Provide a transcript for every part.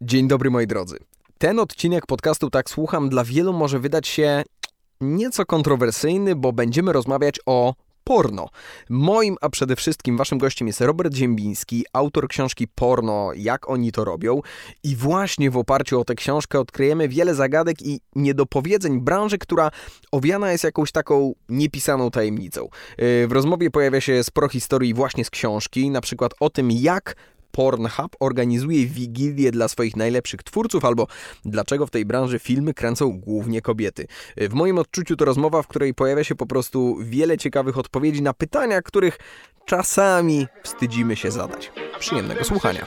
Dzień dobry moi drodzy. Ten odcinek podcastu Tak Słucham dla wielu może wydać się nieco kontrowersyjny, bo będziemy rozmawiać o porno. Moim, a przede wszystkim waszym gościem jest Robert Ziembiński, autor książki Porno, jak oni to robią. I właśnie w oparciu o tę książkę odkryjemy wiele zagadek i niedopowiedzeń branży, która owiana jest jakąś taką niepisaną tajemnicą. Yy, w rozmowie pojawia się sporo historii właśnie z książki, na przykład o tym, jak Pornhub organizuje wigilię dla swoich najlepszych twórców, albo dlaczego w tej branży filmy kręcą głównie kobiety. W moim odczuciu to rozmowa, w której pojawia się po prostu wiele ciekawych odpowiedzi na pytania, których czasami wstydzimy się zadać. Przyjemnego słuchania.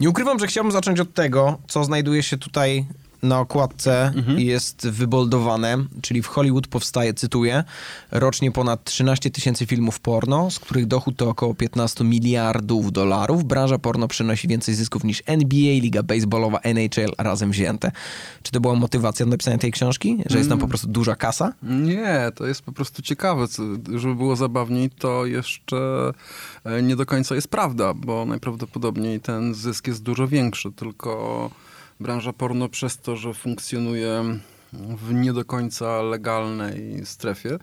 Nie ukrywam, że chciałbym zacząć od tego, co znajduje się tutaj na okładce mhm. jest wyboldowane, czyli w Hollywood powstaje, cytuję, rocznie ponad 13 tysięcy filmów porno, z których dochód to około 15 miliardów dolarów. Branża porno przynosi więcej zysków niż NBA, Liga Baseballowa, NHL razem wzięte. Czy to była motywacja do napisania tej książki? Że jest tam po mm. prostu duża kasa? Nie, to jest po prostu ciekawe. Żeby było zabawniej, to jeszcze e, nie do końca jest prawda, bo najprawdopodobniej ten zysk jest dużo większy, tylko branża porno przez to, że funkcjonuje w nie do końca legalnej strefie,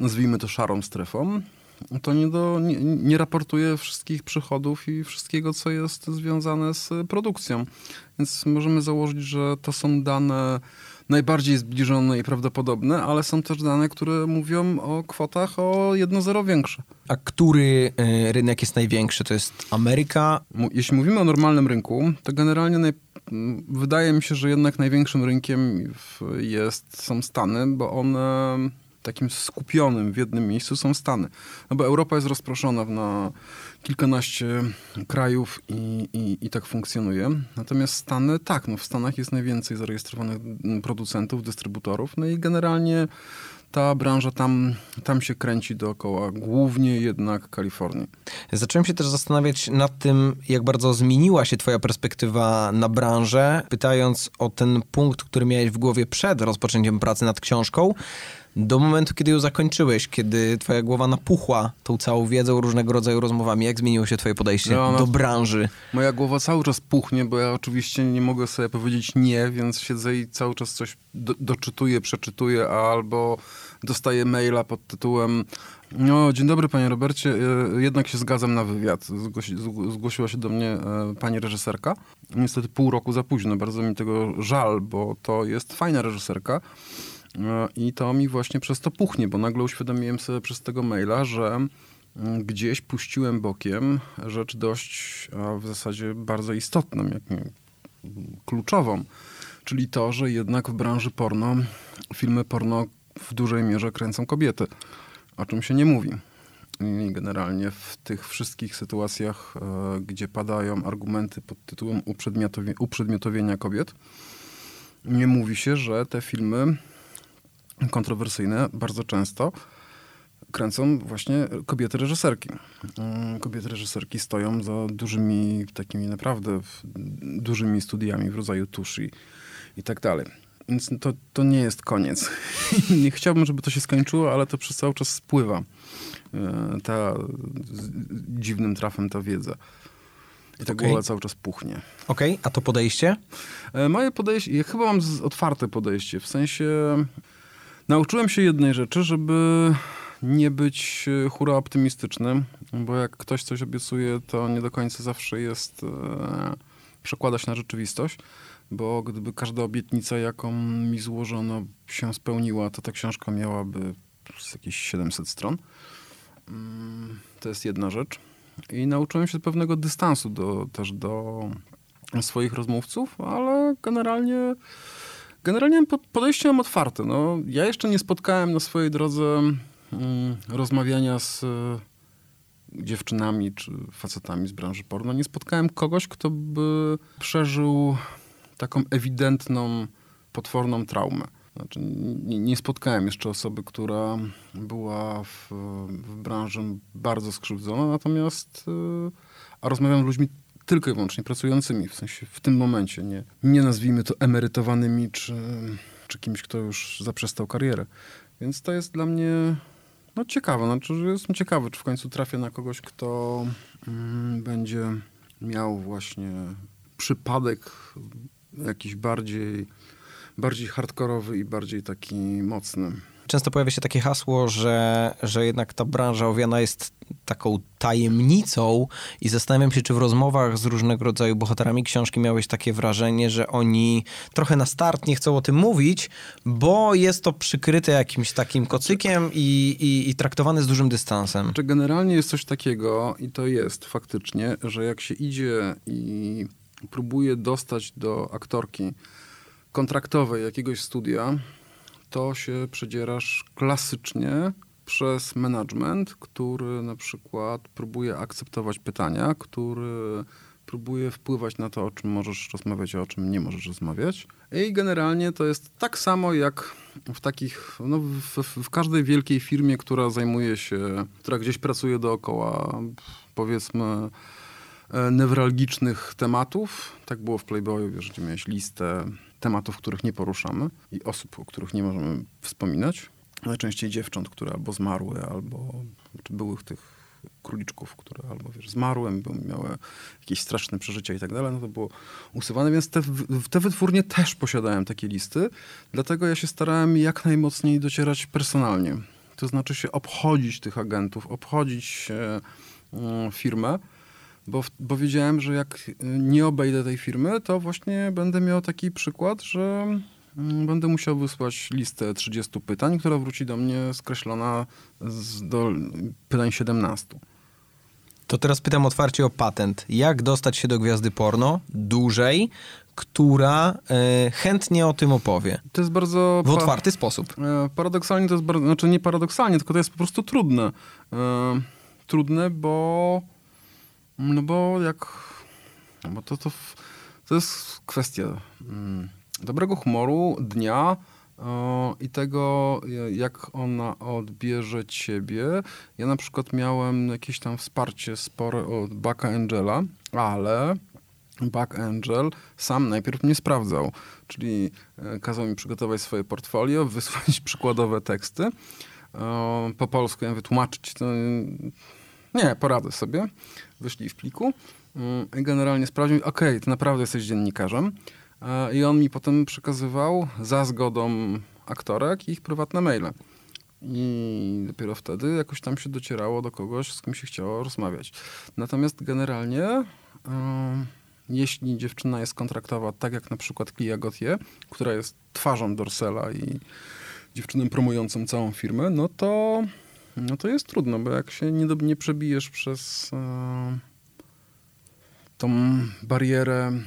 nazwijmy to szarą strefą, to nie, do, nie, nie, raportuje wszystkich przychodów i wszystkiego, co jest związane z produkcją. Więc możemy założyć, że to są dane najbardziej zbliżone i prawdopodobne, ale są też dane, które mówią o kwotach o jedno zero większe. A który y, rynek jest największy? To jest Ameryka? Jeśli mówimy o normalnym rynku, to generalnie naj, wydaje mi się, że jednak największym rynkiem jest, są Stany, bo one takim skupionym w jednym miejscu są Stany. No bo Europa jest rozproszona na kilkanaście krajów i, i, i, tak funkcjonuje. Natomiast Stany, tak, no w Stanach jest najwięcej zarejestrowanych producentów, dystrybutorów, no i generalnie ta branża tam, tam się kręci dookoła, głównie jednak Kalifornii. Zacząłem się też zastanawiać nad tym, jak bardzo zmieniła się twoja perspektywa na branżę, pytając o ten punkt, który miałeś w głowie przed rozpoczęciem pracy nad książką, do momentu, kiedy ją zakończyłeś, kiedy twoja głowa napuchła tą całą wiedzą, różnego rodzaju rozmowami. Jak zmieniło się twoje podejście no, do branży? Moja głowa cały czas puchnie, bo ja oczywiście nie mogę sobie powiedzieć nie, więc siedzę i cały czas coś do, doczytuję, przeczytuję, albo dostaję maila pod tytułem no, dzień dobry panie Robercie, e, jednak się zgadzam na wywiad. Zgłosi, zgłosiła się do mnie e, pani reżyserka. Niestety pół roku za późno, bardzo mi tego żal, bo to jest fajna reżyserka. E, I to mi właśnie przez to puchnie, bo nagle uświadomiłem sobie przez tego maila, że mm, gdzieś puściłem bokiem rzecz dość, a w zasadzie bardzo istotną, jak nie kluczową. Czyli to, że jednak w branży porno, filmy porno w dużej mierze kręcą kobiety, o czym się nie mówi. I generalnie w tych wszystkich sytuacjach, e, gdzie padają argumenty pod tytułem uprzedmiotowienia kobiet, nie mówi się, że te filmy kontrowersyjne bardzo często kręcą właśnie kobiety reżyserki. Mm, kobiety reżyserki stoją za dużymi, takimi naprawdę dużymi studiami w rodzaju tuszy i tak dalej. Więc to, to nie jest koniec. nie chciałbym, żeby to się skończyło, ale to przez cały czas spływa e, ta dziwnym trafem ta wiedza. I ta okay. głowa cały czas puchnie. Okej, okay. a to podejście? E, moje podejście, ja chyba mam otwarte podejście, w sensie Nauczyłem się jednej rzeczy, żeby nie być e, hura optymistycznym, bo jak ktoś coś obiecuje, to nie do końca zawsze jest e, przekładać na rzeczywistość, bo gdyby każda obietnica, jaką mi złożono, się spełniła, to ta książka miałaby jakieś 700 stron. Mm, to jest jedna rzecz. I nauczyłem się pewnego dystansu do, też do swoich rozmówców, ale generalnie Generalnie podejście mam otwarte. No, ja jeszcze nie spotkałem na swojej drodze mm, rozmawiania z e, dziewczynami czy facetami z branży porno. Nie spotkałem kogoś, kto by przeżył taką ewidentną, potworną traumę. Znaczy, nie, nie spotkałem jeszcze osoby, która była w, w branży bardzo skrzywdzona, natomiast e, a rozmawiam z ludźmi tylko i wyłącznie pracującymi, w sensie w tym momencie, nie, nie nazwijmy to emerytowanymi czy, czy kimś, kto już zaprzestał karierę. Więc to jest dla mnie no, ciekawe. Znaczy, jestem ciekawy, czy w końcu trafię na kogoś, kto mm, będzie miał właśnie przypadek jakiś bardziej, bardziej hardkorowy i bardziej taki mocny. Często pojawia się takie hasło, że, że jednak ta branża owiana jest taką tajemnicą i zastanawiam się, czy w rozmowach z różnego rodzaju bohaterami książki miałeś takie wrażenie, że oni trochę na start nie chcą o tym mówić, bo jest to przykryte jakimś takim kocykiem i, i, i traktowane z dużym dystansem. Czy generalnie jest coś takiego, i to jest faktycznie, że jak się idzie i próbuje dostać do aktorki kontraktowej jakiegoś studia, to się przedzierasz klasycznie przez management, który na przykład próbuje akceptować pytania, który próbuje wpływać na to, o czym możesz rozmawiać, a o czym nie możesz rozmawiać. I generalnie to jest tak samo jak w takich, no w, w każdej wielkiej firmie, która zajmuje się, która gdzieś pracuje dookoła, powiedzmy, e, newralgicznych tematów. Tak było w Playboyu, wiesz, gdzie miałeś listę tematów, których nie poruszamy i osób, o których nie możemy wspominać. Najczęściej dziewcząt, które albo zmarły, albo czy byłych tych króliczków, które albo wiesz, zmarły, bo miały jakieś straszne przeżycia i tak dalej, no to było usuwane, więc te, te wytwórnie też posiadałem takie listy, dlatego ja się starałem jak najmocniej docierać personalnie. To znaczy się obchodzić tych agentów, obchodzić e, firmę, bo, bo wiedziałem, że jak y, nie obejdę tej firmy, to właśnie będę miał taki przykład, że mm, będę musiał wysłać listę 30 pytań, która wróci do mnie skreślona z, do pytań 17. To teraz pytam otwarcie o patent. Jak dostać się do gwiazdy porno dużej, która e, chętnie o tym opowie? To jest bardzo... W otwarty sposób. E, paradoksalnie to jest bardzo... Znaczy nie paradoksalnie, tylko to jest po prostu trudne. E, trudne, bo no bo jak... No bo to, to, to jest kwestia mm, dobrego humoru, dnia i tego, jak ona odbierze ciebie. Ja na przykład miałem jakieś tam wsparcie spore od Baka Angela, ale Back Angel sam najpierw mnie sprawdzał, czyli e, kazał mi przygotować swoje portfolio, wysłać przykładowe teksty. Po polsku ja wytłumaczyć to nie, poradzę sobie. Wyszli w pliku mm, generalnie sprawdził, okej, okay, ty naprawdę jesteś dziennikarzem. I on mi potem przekazywał za zgodą aktorek ich prywatne maile. I dopiero wtedy jakoś tam się docierało do kogoś, z kim się chciało rozmawiać. Natomiast generalnie, jeśli dziewczyna jest kontraktowa, tak jak na przykład Clia Gautier, która jest twarzą Dorsela i dziewczyną promującą całą firmę, no to no to jest trudno, bo jak się nie, nie przebijesz przez e, tą barierę e,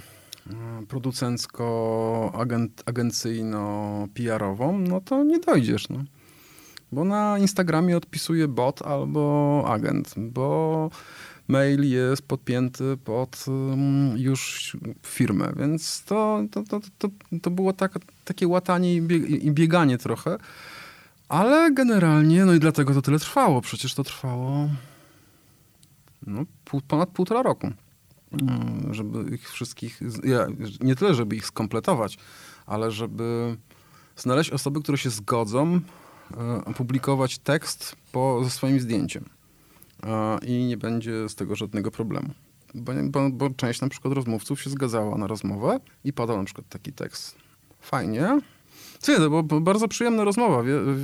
producencko-agencyjno-PR-ową, no to nie dojdziesz. No. Bo na Instagramie odpisuje bot albo agent, bo mail jest podpięty pod um, już firmę, więc to, to, to, to, to było tak, takie łatanie i bieganie trochę. Ale generalnie, no i dlatego to tyle trwało. Przecież to trwało no, pół, ponad półtora roku. Mm, żeby ich wszystkich, nie tyle, żeby ich skompletować, ale żeby znaleźć osoby, które się zgodzą e, opublikować tekst po, ze swoim zdjęciem. E, I nie będzie z tego żadnego problemu. Bo, bo, bo, część na przykład rozmówców się zgadzała na rozmowę i padał na przykład taki tekst. Fajnie, co to bo, bardzo przyjemna rozmowa.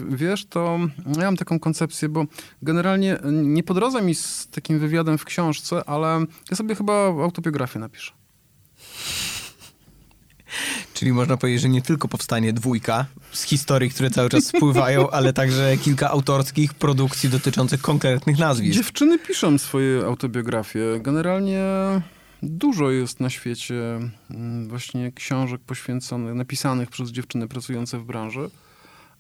Wiesz, to ja mam taką koncepcję, bo generalnie nie po drodze mi z takim wywiadem w książce, ale ja sobie chyba autobiografię napiszę. Czyli można powiedzieć, że nie tylko powstanie dwójka z historii, które cały czas spływają, ale także kilka autorskich produkcji dotyczących konkretnych nazwisk. Dziewczyny piszą swoje autobiografie. Generalnie Dużo jest na świecie mm, właśnie książek poświęconych, napisanych przez dziewczyny pracujące w branży.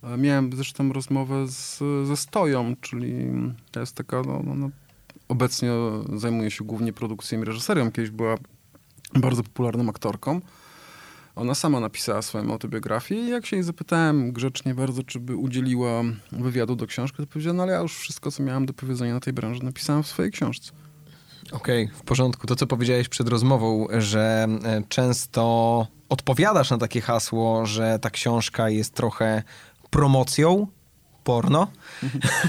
E, miałem zresztą rozmowę z, ze Stoją, czyli to jest taka, no, no, no, obecnie zajmuje się głównie produkcją i reżyserią. Kiedyś była bardzo popularną aktorką. Ona sama napisała swoją autobiografię i jak się jej zapytałem grzecznie bardzo, czy by udzieliła wywiadu do książki, to powiedziała, no ale ja już wszystko, co miałam do powiedzenia na tej branży, napisałam w swojej książce. Okej, okay, w porządku. To, co powiedziałeś przed rozmową, że e, często odpowiadasz na takie hasło, że ta książka jest trochę promocją porno.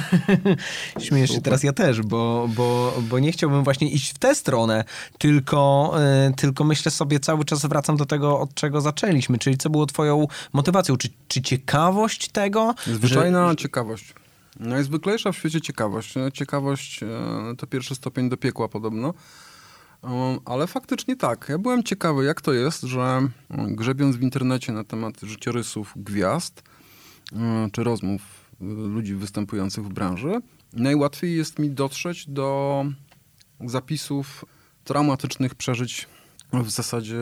Śmiesz się teraz ja też, bo, bo, bo nie chciałbym właśnie iść w tę stronę, tylko, y, tylko myślę sobie, cały czas wracam do tego, od czego zaczęliśmy, czyli co było twoją motywacją, czy, czy ciekawość tego? Zwyczajna że... ciekawość. Najzwyklejsza w świecie ciekawość. Ciekawość e, to pierwszy stopień do piekła podobno. Ale faktycznie tak. Ja byłem ciekawy, jak to jest, że grzebiąc w internecie na temat życiorysów gwiazd, e, czy rozmów ludzi występujących w branży, najłatwiej jest mi dotrzeć do zapisów traumatycznych przeżyć w zasadzie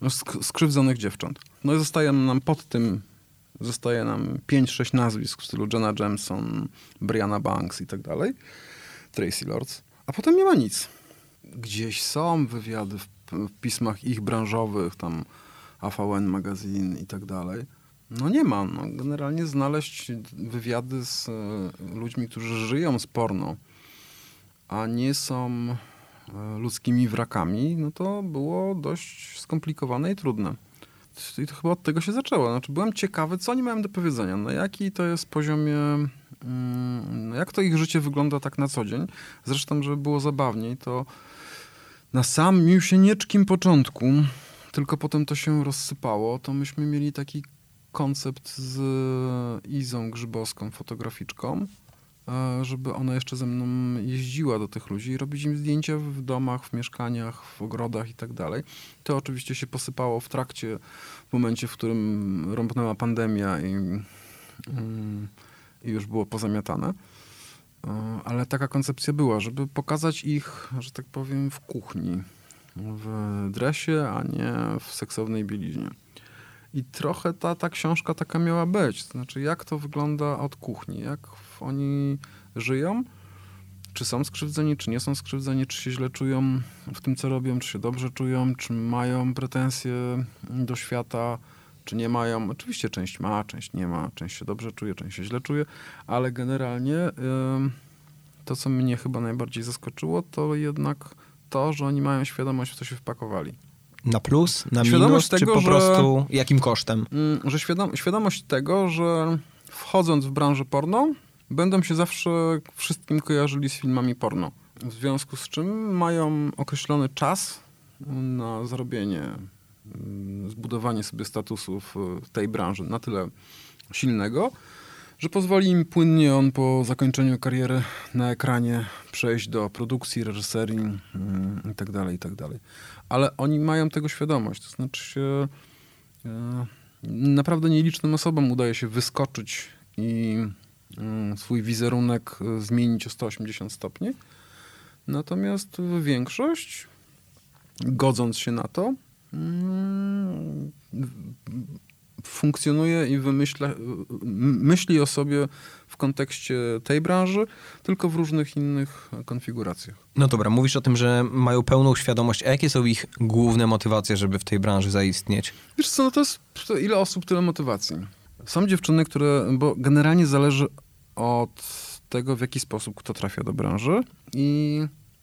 no, skrzywdzonych dziewcząt. No i zostaje nam pod tym, zostaje nam 5-6 nazwisk w stylu Jenna Jameson, Brianna Banks i tak dalej, Tracy Lords, a potem nie ma nic. Gdzieś są wywiady w, w pismach ich branżowych, tam AVN Magazine i tak dalej, no nie ma. No, generalnie znaleźć wywiady z e, ludźmi, którzy żyją z porno, a nie są e, ludzkimi wrakami, no to było dość skomplikowane i trudne. I to chyba od tego się zaczęło. Znaczy, byłem ciekawy, co oni mają do powiedzenia, na jaki to jest poziomie, mm, jak to ich życie wygląda tak na co dzień. Zresztą, żeby było zabawniej, to na samym nieczkim początku, tylko potem to się rozsypało, to myśmy mieli taki koncept z Izą Grzybowską, fotograficzką, żeby ona jeszcze ze mną jeździła do tych ludzi i robić im zdjęcia w domach, w mieszkaniach, w ogrodach i tak dalej. To oczywiście się posypało w trakcie, w momencie, w którym rąbnęła pandemia i, mm, i już było pozamiatane. E, ale taka koncepcja była, żeby pokazać ich, że tak powiem, w kuchni, w dresie, a nie w seksownej bieliźnie. I trochę ta, ta książka taka miała być. To znaczy, jak to wygląda od kuchni, jak oni żyją, czy są skrzywdzeni, czy nie są skrzywdzeni, czy się źle czują w tym, co robią, czy się dobrze czują, czy mają pretensje do świata, czy nie mają. Oczywiście część ma, część nie ma, część się dobrze czuje, część się źle czuje, ale generalnie to, co mnie chyba najbardziej zaskoczyło, to jednak to, że oni mają świadomość, w co się wpakowali. Na plus, na świadomość minus, tego, czy po że, prostu jakim kosztem? Mm, że świadom, świadomość tego, że wchodząc w branżę porno, będą się zawsze wszystkim kojarzyli z filmami porno. W związku z czym mają określony czas na zrobienie, mm, zbudowanie sobie statusu w tej branży na tyle silnego, że pozwoli im płynnie on po zakończeniu kariery na ekranie przejść do produkcji, reżyserii itd., mm, itd. Tak ale oni mają tego świadomość. To znaczy się, e, naprawdę nielicznym osobom udaje się wyskoczyć i swój wizerunek e, zmienić o 180 stopni. Natomiast większość, godząc się na to, mm, funkcjonuje i wymyśla, myśli o sobie w kontekście tej branży, tylko w różnych innych konfiguracjach. No dobra, mówisz o tym, że mają pełną świadomość. A jakie są ich główne motywacje, żeby w tej branży zaistnieć? Wiesz co, no to jest to ile osób, tyle motywacji. Są dziewczyny, które, bo generalnie zależy od tego, w jaki sposób kto trafia do branży i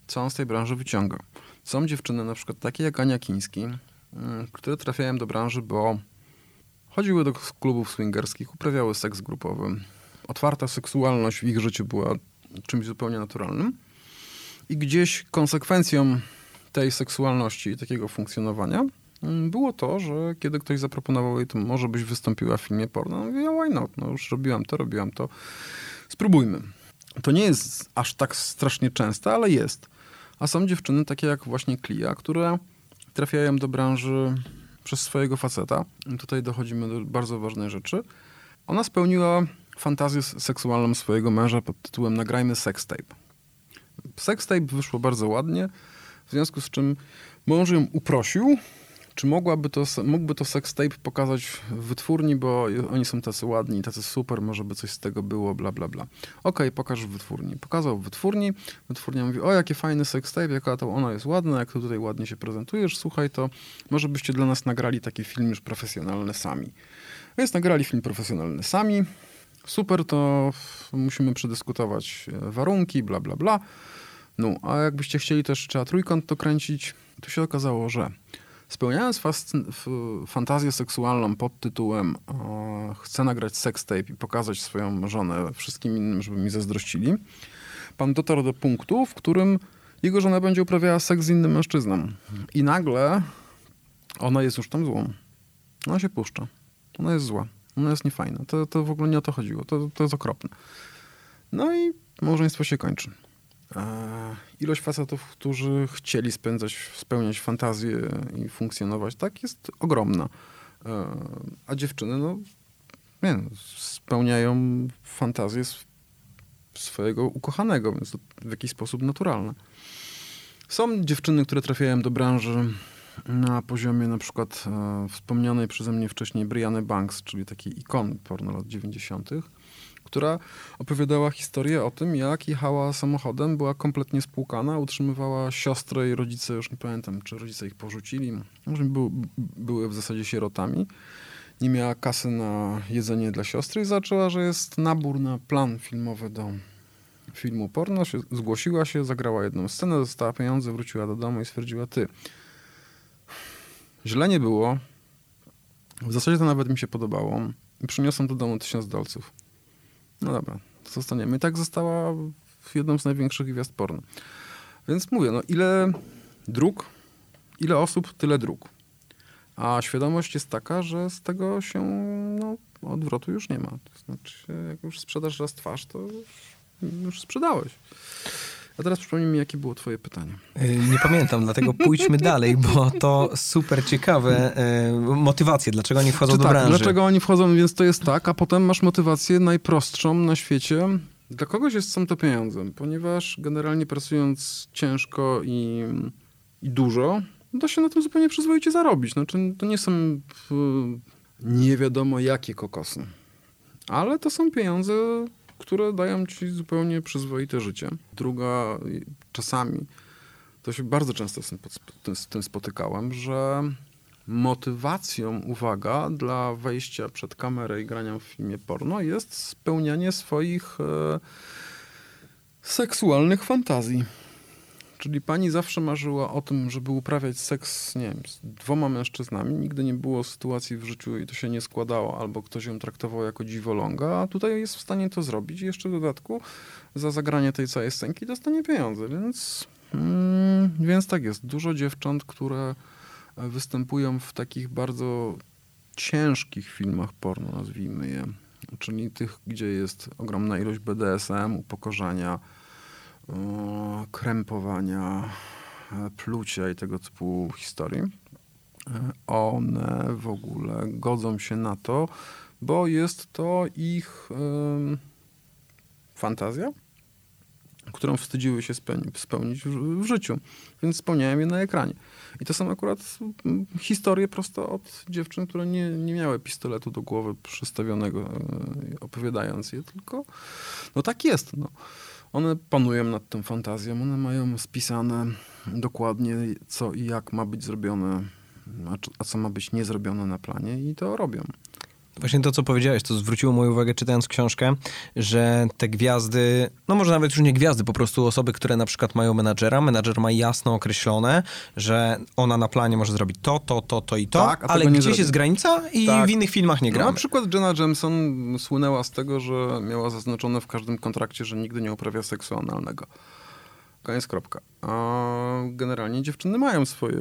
co on z tej branży wyciąga. Są dziewczyny, na przykład takie jak Ania Kiński, mm, które trafiają do branży, bo chodziły do klubów swingerskich, uprawiały seks grupowy, otwarta seksualność w ich życiu była czymś zupełnie naturalnym. I gdzieś konsekwencją tej seksualności i takiego funkcjonowania było to, że kiedy ktoś zaproponował jej, to może byś wystąpiła w filmie porno, no mówię, why not? No już robiłam to, robiłam to. Spróbujmy. To nie jest aż tak strasznie częste, ale jest. A są dziewczyny takie jak właśnie Klia, które trafiają do branży przez swojego faceta. Tutaj dochodzimy do bardzo ważnej rzeczy. Ona spełniła fantazję seksualną swojego męża pod tytułem Nagrajmy sextape. Sextape wyszło bardzo ładnie, w związku z czym mąż ją uprosił, czy mogłaby to, mógłby to sextape pokazać w wytwórni, bo oni są tacy ładni, tacy super, może by coś z tego było, bla, bla, bla. Okej, okay, pokaż w wytwórni. Pokazał w wytwórni, wytwórnia mówi, o, jakie fajny sextape, jaka to ona jest ładna, jak to tutaj ładnie się prezentujesz, słuchaj, to może byście dla nas nagrali taki film już profesjonalny sami. Więc nagrali film profesjonalny sami, super, to musimy przedyskutować e, warunki, bla, bla, bla. No, a jakbyście chcieli też trzeba trójkąt to kręcić, to się okazało, że Spełniając fantazję seksualną pod tytułem e, chcę nagrać sextape i pokazać swoją żonę wszystkim innym, żeby mi zazdrościli, pan dotarł do punktu, w którym jego żona będzie uprawiała seks z innym mężczyzną. I nagle ona jest już tam złą. Ona się puszcza. Ona jest zła. Ona jest niefajna. To, to w ogóle nie o to chodziło. To, to jest okropne. No i małżeństwo się kończy. Ilość facetów, którzy chcieli spędzać, spełniać fantazję i funkcjonować tak jest ogromna. E, a dziewczyny, no, nie, spełniają fantazję sw- swojego ukochanego, więc to w jakiś sposób naturalne. Są dziewczyny, które trafiają do branży na poziomie na przykład e, wspomnianej przeze mnie wcześniej Brianny Banks, czyli takiej ikony porno lat 90., która opowiadała historię o tym, jak jechała samochodem, była kompletnie spłukana, utrzymywała siostrę i rodzice, już nie pamiętam, czy rodzice ich porzucili, może był, były w zasadzie sierotami. Nie miała kasy na jedzenie dla siostry i zaczęła, że jest nabór na plan filmowy do filmu porno. Się, zgłosiła się, zagrała jedną scenę, dostała pieniądze, wróciła do domu i stwierdziła, ty, źle nie było, w zasadzie to nawet mi się podobało przyniosłem do domu tysiąc dolców. No dobra, zostaniemy. I tak została jedną z największych gwiazd porno. Więc mówię, no ile dróg, ile osób, tyle dróg. A świadomość jest taka, że z tego się no, odwrotu już nie ma. To znaczy, jak już sprzedasz raz twarz, to już sprzedałeś. A teraz przypomnij mi, jakie było twoje pytanie. Y, Nie pamiętam, dlatego pójdźmy dalej, bo to super ciekawe y, motywacje, dlaczego oni wchodzą Czy do tak, branży. dlaczego oni wchodzą, więc to jest tak, a potem masz motywację najprostszą na świecie. Dla kogoś jest są to pieniądze, ponieważ generalnie pracując ciężko i, i dużo, da się na tym zupełnie przyzwoicie zarobić. Znaczy, to nie są nie wiadomo jakie kokosy, ale to są pieniądze, które dają ci zupełnie przyzwoite życie. Druga, czasami, to się bardzo często z tym- z tym spotykałem, że motywacją, uwaga, dla wejścia przed kamerę i grania w filmie porno jest spełnianie swoich e, seksualnych fantazji. Czyli pani zawsze marzyła o tym, żeby uprawiać seks, nie wiem, z dwoma mężczyznami. Nigdy nie było sytuacji w życiu i to się nie składało, albo ktoś ją traktował jako dziwoląga, a tutaj jest w stanie to zrobić i jeszcze w dodatku za zagranie tej całej scenki dostanie pieniądze, więc, mm, więc tak jest. Dużo dziewcząt, które e, występują w takich bardzo ciężkich filmach porno, nazwijmy je. Czyli tych, gdzie jest ogromna ilość BDSM, upokorzenia, krępowania, e, plucia i tego typu historii. E, One w ogóle godzą się na to, bo jest to ich fantazja, którą wstydziły się spełni- spełnić w, w życiu, więc spełniają je na ekranie. I to są akurat historie prosto od dziewczyn, które nie, nie miały pistoletu do głowy przystawionego, e, opowiadając je, tylko no tak jest. No. One panują nad tą fantazją, one mają spisane dokładnie co i jak ma być zrobione, a, czy- a co ma być niezrobione na planie i to robią. Właśnie to, co powiedziałeś, to zwróciło moją uwagę czytając książkę, że te gwiazdy, no może nawet już nie gwiazdy, po prostu osoby, które na przykład mają menadżera, menadżer ma jasno określone, że ona na planie może zrobić to, to, to, to i to, Tak, ale gdzieś zrobi. jest granica i Tak. w innych filmach nie No, gramy. na przykład Jenna Jameson słynęła z tego, że miała zaznaczone w każdym kontrakcie, że nigdy nie uprawia seksu analnego. Koniec, kropka. A generalnie dziewczyny mają swoje,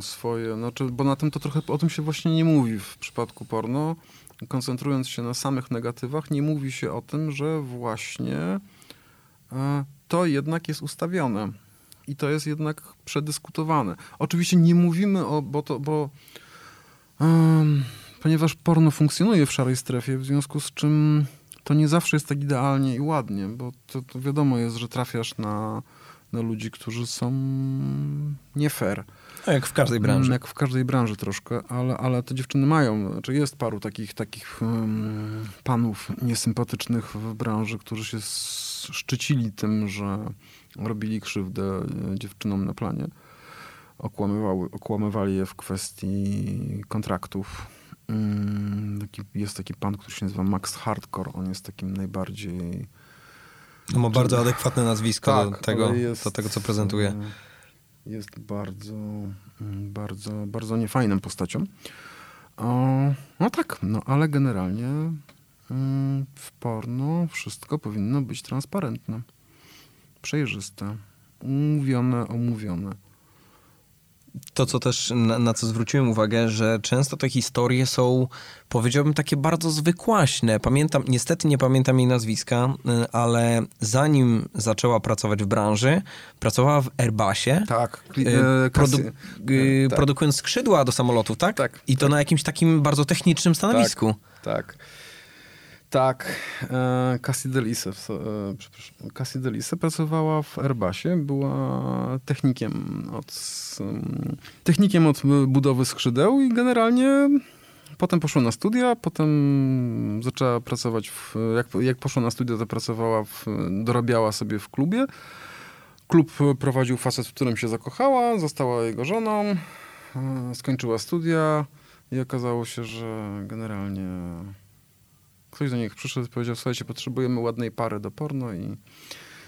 swoje, znaczy, bo na tym to trochę, o tym się właśnie nie mówi w przypadku porno. Koncentrując się na samych negatywach, nie mówi się o tym, że właśnie e, to jednak jest ustawione. I to jest jednak przedyskutowane. Oczywiście nie mówimy o, bo to, bo Em, ponieważ porno funkcjonuje w szarej strefie, w związku z czym to nie zawsze jest tak idealnie i ładnie, bo to, to wiadomo jest, że trafiasz na, na ludzi, którzy są nie fair. No, jak w każdej branży. Jak w każdej branży troszkę, ale, ale te dziewczyny mają, znaczy jest paru takich, takich um, panów niesympatycznych w branży, którzy się szczycili tym, że robili krzywdę e, dziewczynom na planie. Okłamywały, okłamywali je w kwestii kontraktów. Mm, taki, jest taki pan, który się nazywa Max Hardcore. On jest takim najbardziej No, ma bardzo adekwatne nazwisko do, Tak, tego, ale jest, do tego, co prezentuje. e, Jest bardzo mm, bardzo, bardzo niefajną postacią. O, no tak, no ale generalnie mm, w porno wszystko powinno być transparentne, przejrzyste, umówione, omówione to, co też na, na, co zwróciłem uwagę, że często te historie są, powiedziałbym, takie bardzo zwykłaśne. Pamiętam, niestety nie pamiętam jej nazwiska, y, ale zanim zaczęła pracować w branży, pracowała w Airbusie. Tak. Y, e, produ y, tak. Produkując skrzydła do samolotów, tak? Tak. I to tak. na jakimś takim bardzo technicznym stanowisku. Tak. tak. Tak, e, Cassie Delise, e, przepraszam, Cassie Delise pracowała w Airbusie, była technikiem od, technikiem od budowy skrzydeł i generalnie potem poszła na studia, potem zaczęła pracować, w, jak, jak poszła na studia, to pracowała, w, dorabiała sobie w klubie. Klub prowadził facet, w którym się zakochała, została jego żoną, e, skończyła studia i okazało się, że generalnie ktoś do nich przyszedł i powiedział, słuchajcie, potrzebujemy ładnej pary do porno i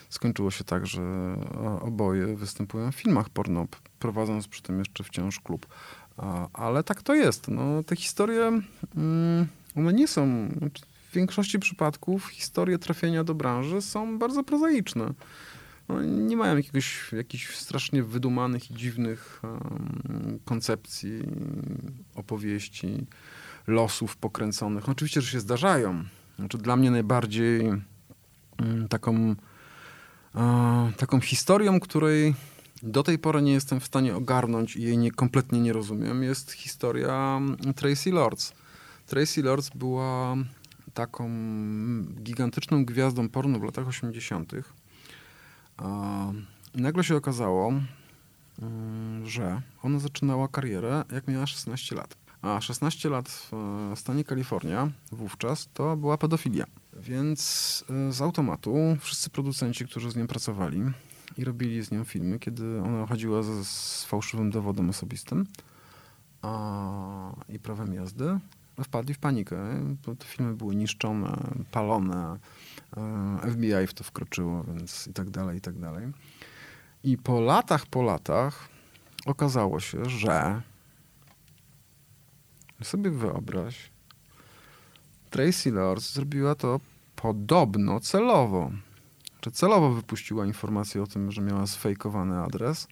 skończyło się tak, że oboje występują w filmach porno, prowadząc przy tym jeszcze wciąż klub. Ale tak to jest. No, te historie, mm, one nie są, znaczy, w większości przypadków historie trafienia do branży są bardzo prozaiczne. No, nie mają jakiegoś, jakichś strasznie wydumanych i dziwnych um, koncepcji, opowieści losów pokręconych. No, oczywiście, że się zdarzają. Znaczy, dla mnie najbardziej mm, taką, taką historią, której do tej pory nie jestem w stanie ogarnąć i jej nie, kompletnie nie rozumiem, jest historia Tracy Lords. Tracy Lords była taką gigantyczną gwiazdą porno w latach 80. I nagle się okazało, mm, że ona zaczynała karierę, jak miała 16 lat. A 16 lat w stanie Kalifornia wówczas to była pedofilia. Więc e, z automatu wszyscy producenci, którzy z nią pracowali i robili z nią filmy, kiedy ona chodziła z, z fałszywym dowodem osobistym a, i prawem jazdy, wpadli w panikę. Te filmy były niszczone, palone, e, FBI w to wkroczyło, więc i tak dalej, i tak dalej. I po latach, po latach okazało się, że sobie wyobraź, Tracy Lords zrobiła to podobno celowo. Czy celowo wypuściła informację o tym, że miała sfejkowany adres,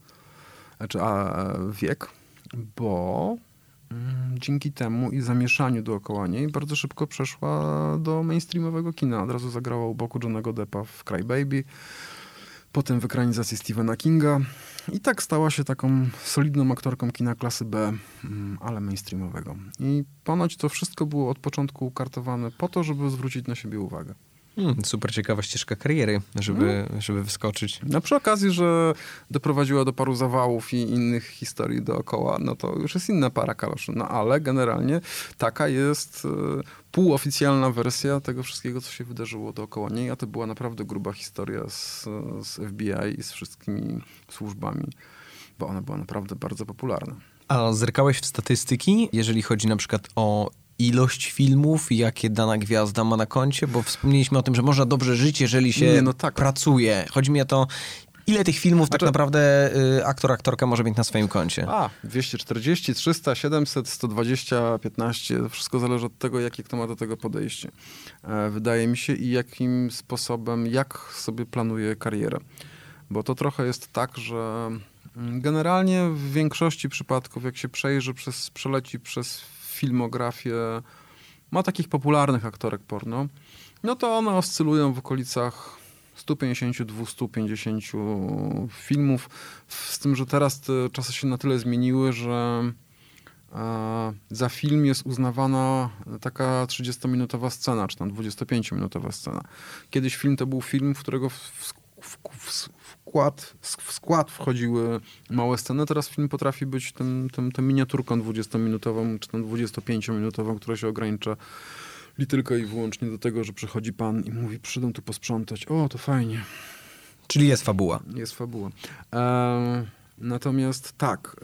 znaczy a, wiek, bo mm, dzięki temu i zamieszaniu dookoła niej bardzo szybko przeszła do mainstreamowego kina. Od razu zagrała u boku Johnego Deppa w Cry Baby potem w ekranizacji Stephena Kinga i tak stała się taką solidną aktorką kina klasy B, mm, ale mainstreamowego. I ponoć to wszystko było od początku ukartowane po to, żeby zwrócić na siebie uwagę. Hmm, super ciekawa ścieżka kariery, żeby, no. żeby wyskoczyć. No przy okazji, że doprowadziła do paru zawałów i innych historii dookoła, no to już jest inna para kaloszy. No ale generalnie taka jest e, półoficjalna wersja tego wszystkiego, co się wydarzyło dookoła niej, a to była naprawdę gruba historia z, z FBI i z wszystkimi służbami, bo ona była naprawdę bardzo popularna. A zerkałeś w statystyki, jeżeli chodzi na przykład o ilość filmów, jakie dana gwiazda ma na koncie, bo wspomnieliśmy o tym, że można dobrze żyć, jeżeli się Nie, no tak. pracuje. Chodzi mi o to, ile tych filmów tak znaczy... tak naprawdę y, aktor, aktorka może mieć na swoim koncie? A, 240, 300, 700, 120, 15. To wszystko zależy od tego, jakie kto ma do tego podejście. E, wydaje mi się i jakim sposobem, jak sobie planuje karierę. Bo to trochę jest tak, że mm, generalnie w większości przypadków, jak się przejrzy przez, przeleci przez filmografię, ma takich popularnych aktorek porno, no to one oscylują w okolicach 150-250 filmów. Z tym, że teraz te czasy się na tyle zmieniły, że e, za film jest uznawana taka 30-minutowa scena, czy tam 25-minutowa scena. Kiedyś film to był film, w którego w, w, w, skład, w skład wchodziły małe sceny. Teraz film potrafi być tym, tym, tym miniaturką 20-minutową, czy tam 25-minutową, która się ogranicza li tylko i wyłącznie do tego, że przychodzi pan i mówi, przyjdą tu posprzątać. O, to fajnie. Czyli jest fabuła. Jest fabuła. E, natomiast tak,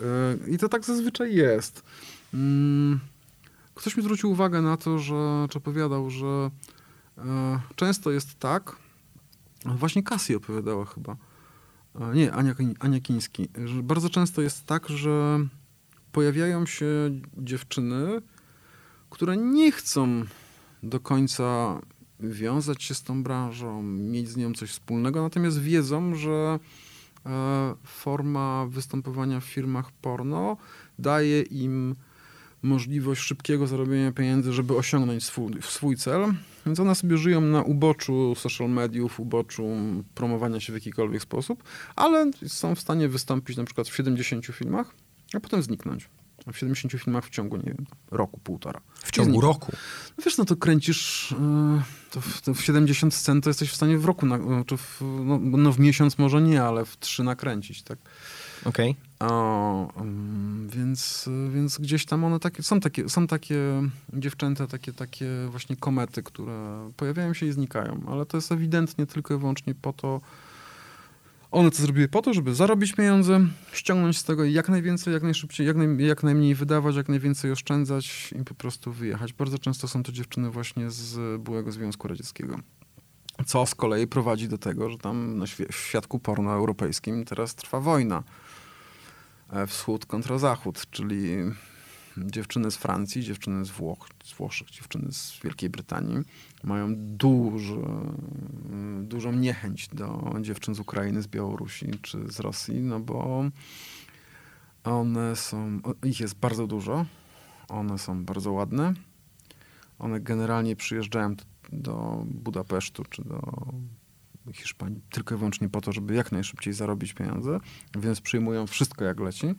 e, i to tak zazwyczaj jest. Mm, ktoś mi zwrócił uwagę na to, że, czy opowiadał, że e, często jest tak, właśnie Cassie opowiadała chyba, nie, Ania, Ania Kiński, bardzo często jest tak, że pojawiają się dziewczyny, które nie chcą do końca wiązać się z tą branżą, mieć z nią coś wspólnego, natomiast wiedzą, że e, forma występowania w firmach porno daje im możliwość szybkiego zarobienia pieniędzy, żeby osiągnąć swój, swój cel. Więc one sobie żyją na uboczu social mediów, uboczu promowania się w jakikolwiek sposób, ale są w stanie wystąpić na przykład w 70 filmach, a potem zniknąć. W 70 filmach w ciągu, nie wiem, roku, półtora. W ciągu roku? No wiesz, no to kręcisz yy, to w, to w 70 scen, to jesteś w stanie w roku, na, czy w, no, no, w miesiąc może nie, ale w trzy nakręcić, tak? Okej. Okay. Um, więc, więc gdzieś tam one takie, są takie, są takie dziewczęta, takie, takie właśnie komety, które pojawiają się i znikają, ale to jest ewidentnie tylko i wyłącznie po to, one to zrobiły po to, żeby zarobić pieniądze, ściągnąć z tego jak najwięcej, jak najszybciej, jak, naj, jak najmniej wydawać, jak najwięcej oszczędzać i po prostu wyjechać. Bardzo często są to dziewczyny właśnie z byłego Związku Radzieckiego. Co z kolei prowadzi do tego, że tam na świadku porno europejskim teraz trwa wojna. E, wschód kontra zachód, czyli dziewczyny z Francji, dziewczyny z Włoch, z Włoszech, dziewczyny z Wielkiej Brytanii mają duży, dużą niechęć do dziewczyn z Ukrainy, z Białorusi czy z Rosji, no bo one są, ich jest bardzo dużo, one są bardzo ładne, one generalnie przyjeżdżają do Budapesztu czy do Hiszpanii tylko i wyłącznie po to, żeby jak najszybciej zarobić pieniądze, więc przyjmują wszystko jak leci.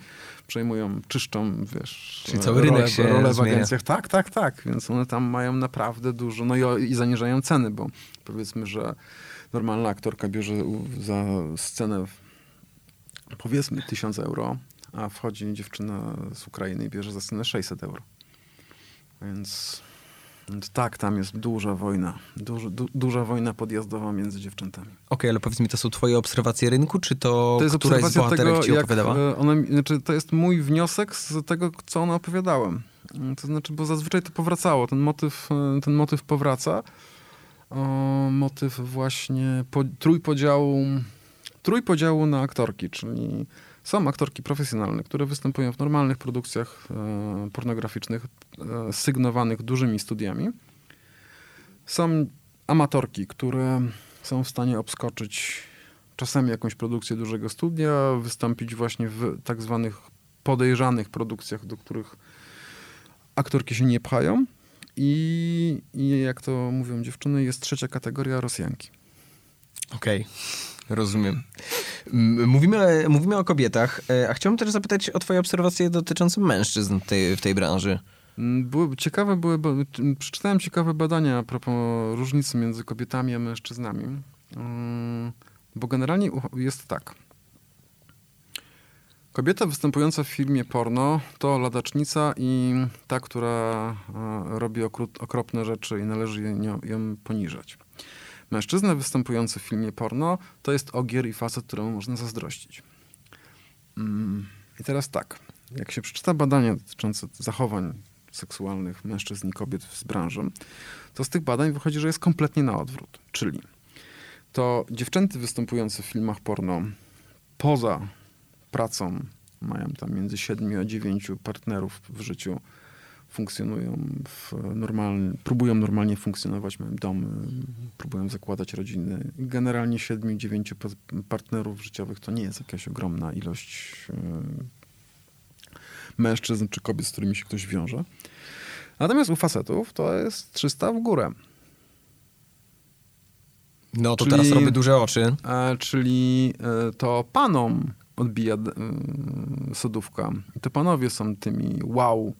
Przejmują, czyszczą, wiesz... Czyli cały rynek się role w agencjach. Tak, tak, tak. Więc one tam mają naprawdę dużo, no i, i zaniżają ceny, bo powiedzmy, że normalna aktorka bierze za scenę powiedzmy 1000 euro, a wchodzi dziewczyna z Ukrainy i bierze za scenę 600 euro. Więc tak, tam jest duża wojna. Duży, du, duża wojna podjazdowa między dziewczętami. Okej, okay, ale powiedz mi, to są twoje obserwacje rynku, czy to, to jest któraś z bohaterek tego, ci opowiadała? E, one, znaczy, to jest mój wniosek z tego, co ona opowiadała. To znaczy, bo zazwyczaj to powracało. Ten motyw, e, ten motyw powraca. O, motyw właśnie po, trójpodziału, trójpodziału na aktorki, czyli są aktorki profesjonalne, które występują w normalnych produkcjach e, pornograficznych e, sygnowanych dużymi studiami. Są amatorki, które są w stanie obskoczyć czasami jakąś produkcję dużego studia, wystąpić właśnie w tak zwanych podejrzanych produkcjach, do których aktorki się nie pchają. I, i jak to mówią dziewczyny, jest trzecia kategoria Rosjanki. Okej. Okay. Rozumiem. Mówimy, mówimy o kobietach, e, a chciałbym też zapytać o twoje obserwacje dotyczące mężczyzn w tej, w tej branży. Były, ciekawe były, przeczytałem ciekawe badania a propos różnicy między kobietami a mężczyznami. Mm, bo generalnie jest tak. Kobieta występująca w filmie porno to ladacznica i ta, która e, robi okropne rzeczy i należy ją poniżać. Mężczyzna występujący w filmie porno to jest ogier i facet, któremu można zazdrościć. Mm, I teraz tak, jak się przeczyta badania dotyczące zachowań seksualnych mężczyzn i kobiet z branży, to z tych badań wychodzi, że jest kompletnie na odwrót. Czyli to dziewczęty występujące w filmach porno poza pracą mają tam między 7 a 9 partnerów w życiu funkcjonują w normalnie, próbują normalnie funkcjonować, mają domy, próbują zakładać rodziny. Generalnie 7-9 partnerów życiowych to nie jest jakaś ogromna ilość e, mężczyzn czy kobiet, z którymi się ktoś wiąże. Natomiast u facetów to jest 300 w górę. No to czyli, teraz robię duże oczy. A, czyli e, to panom odbija y, sodówka. To panowie są tymi wow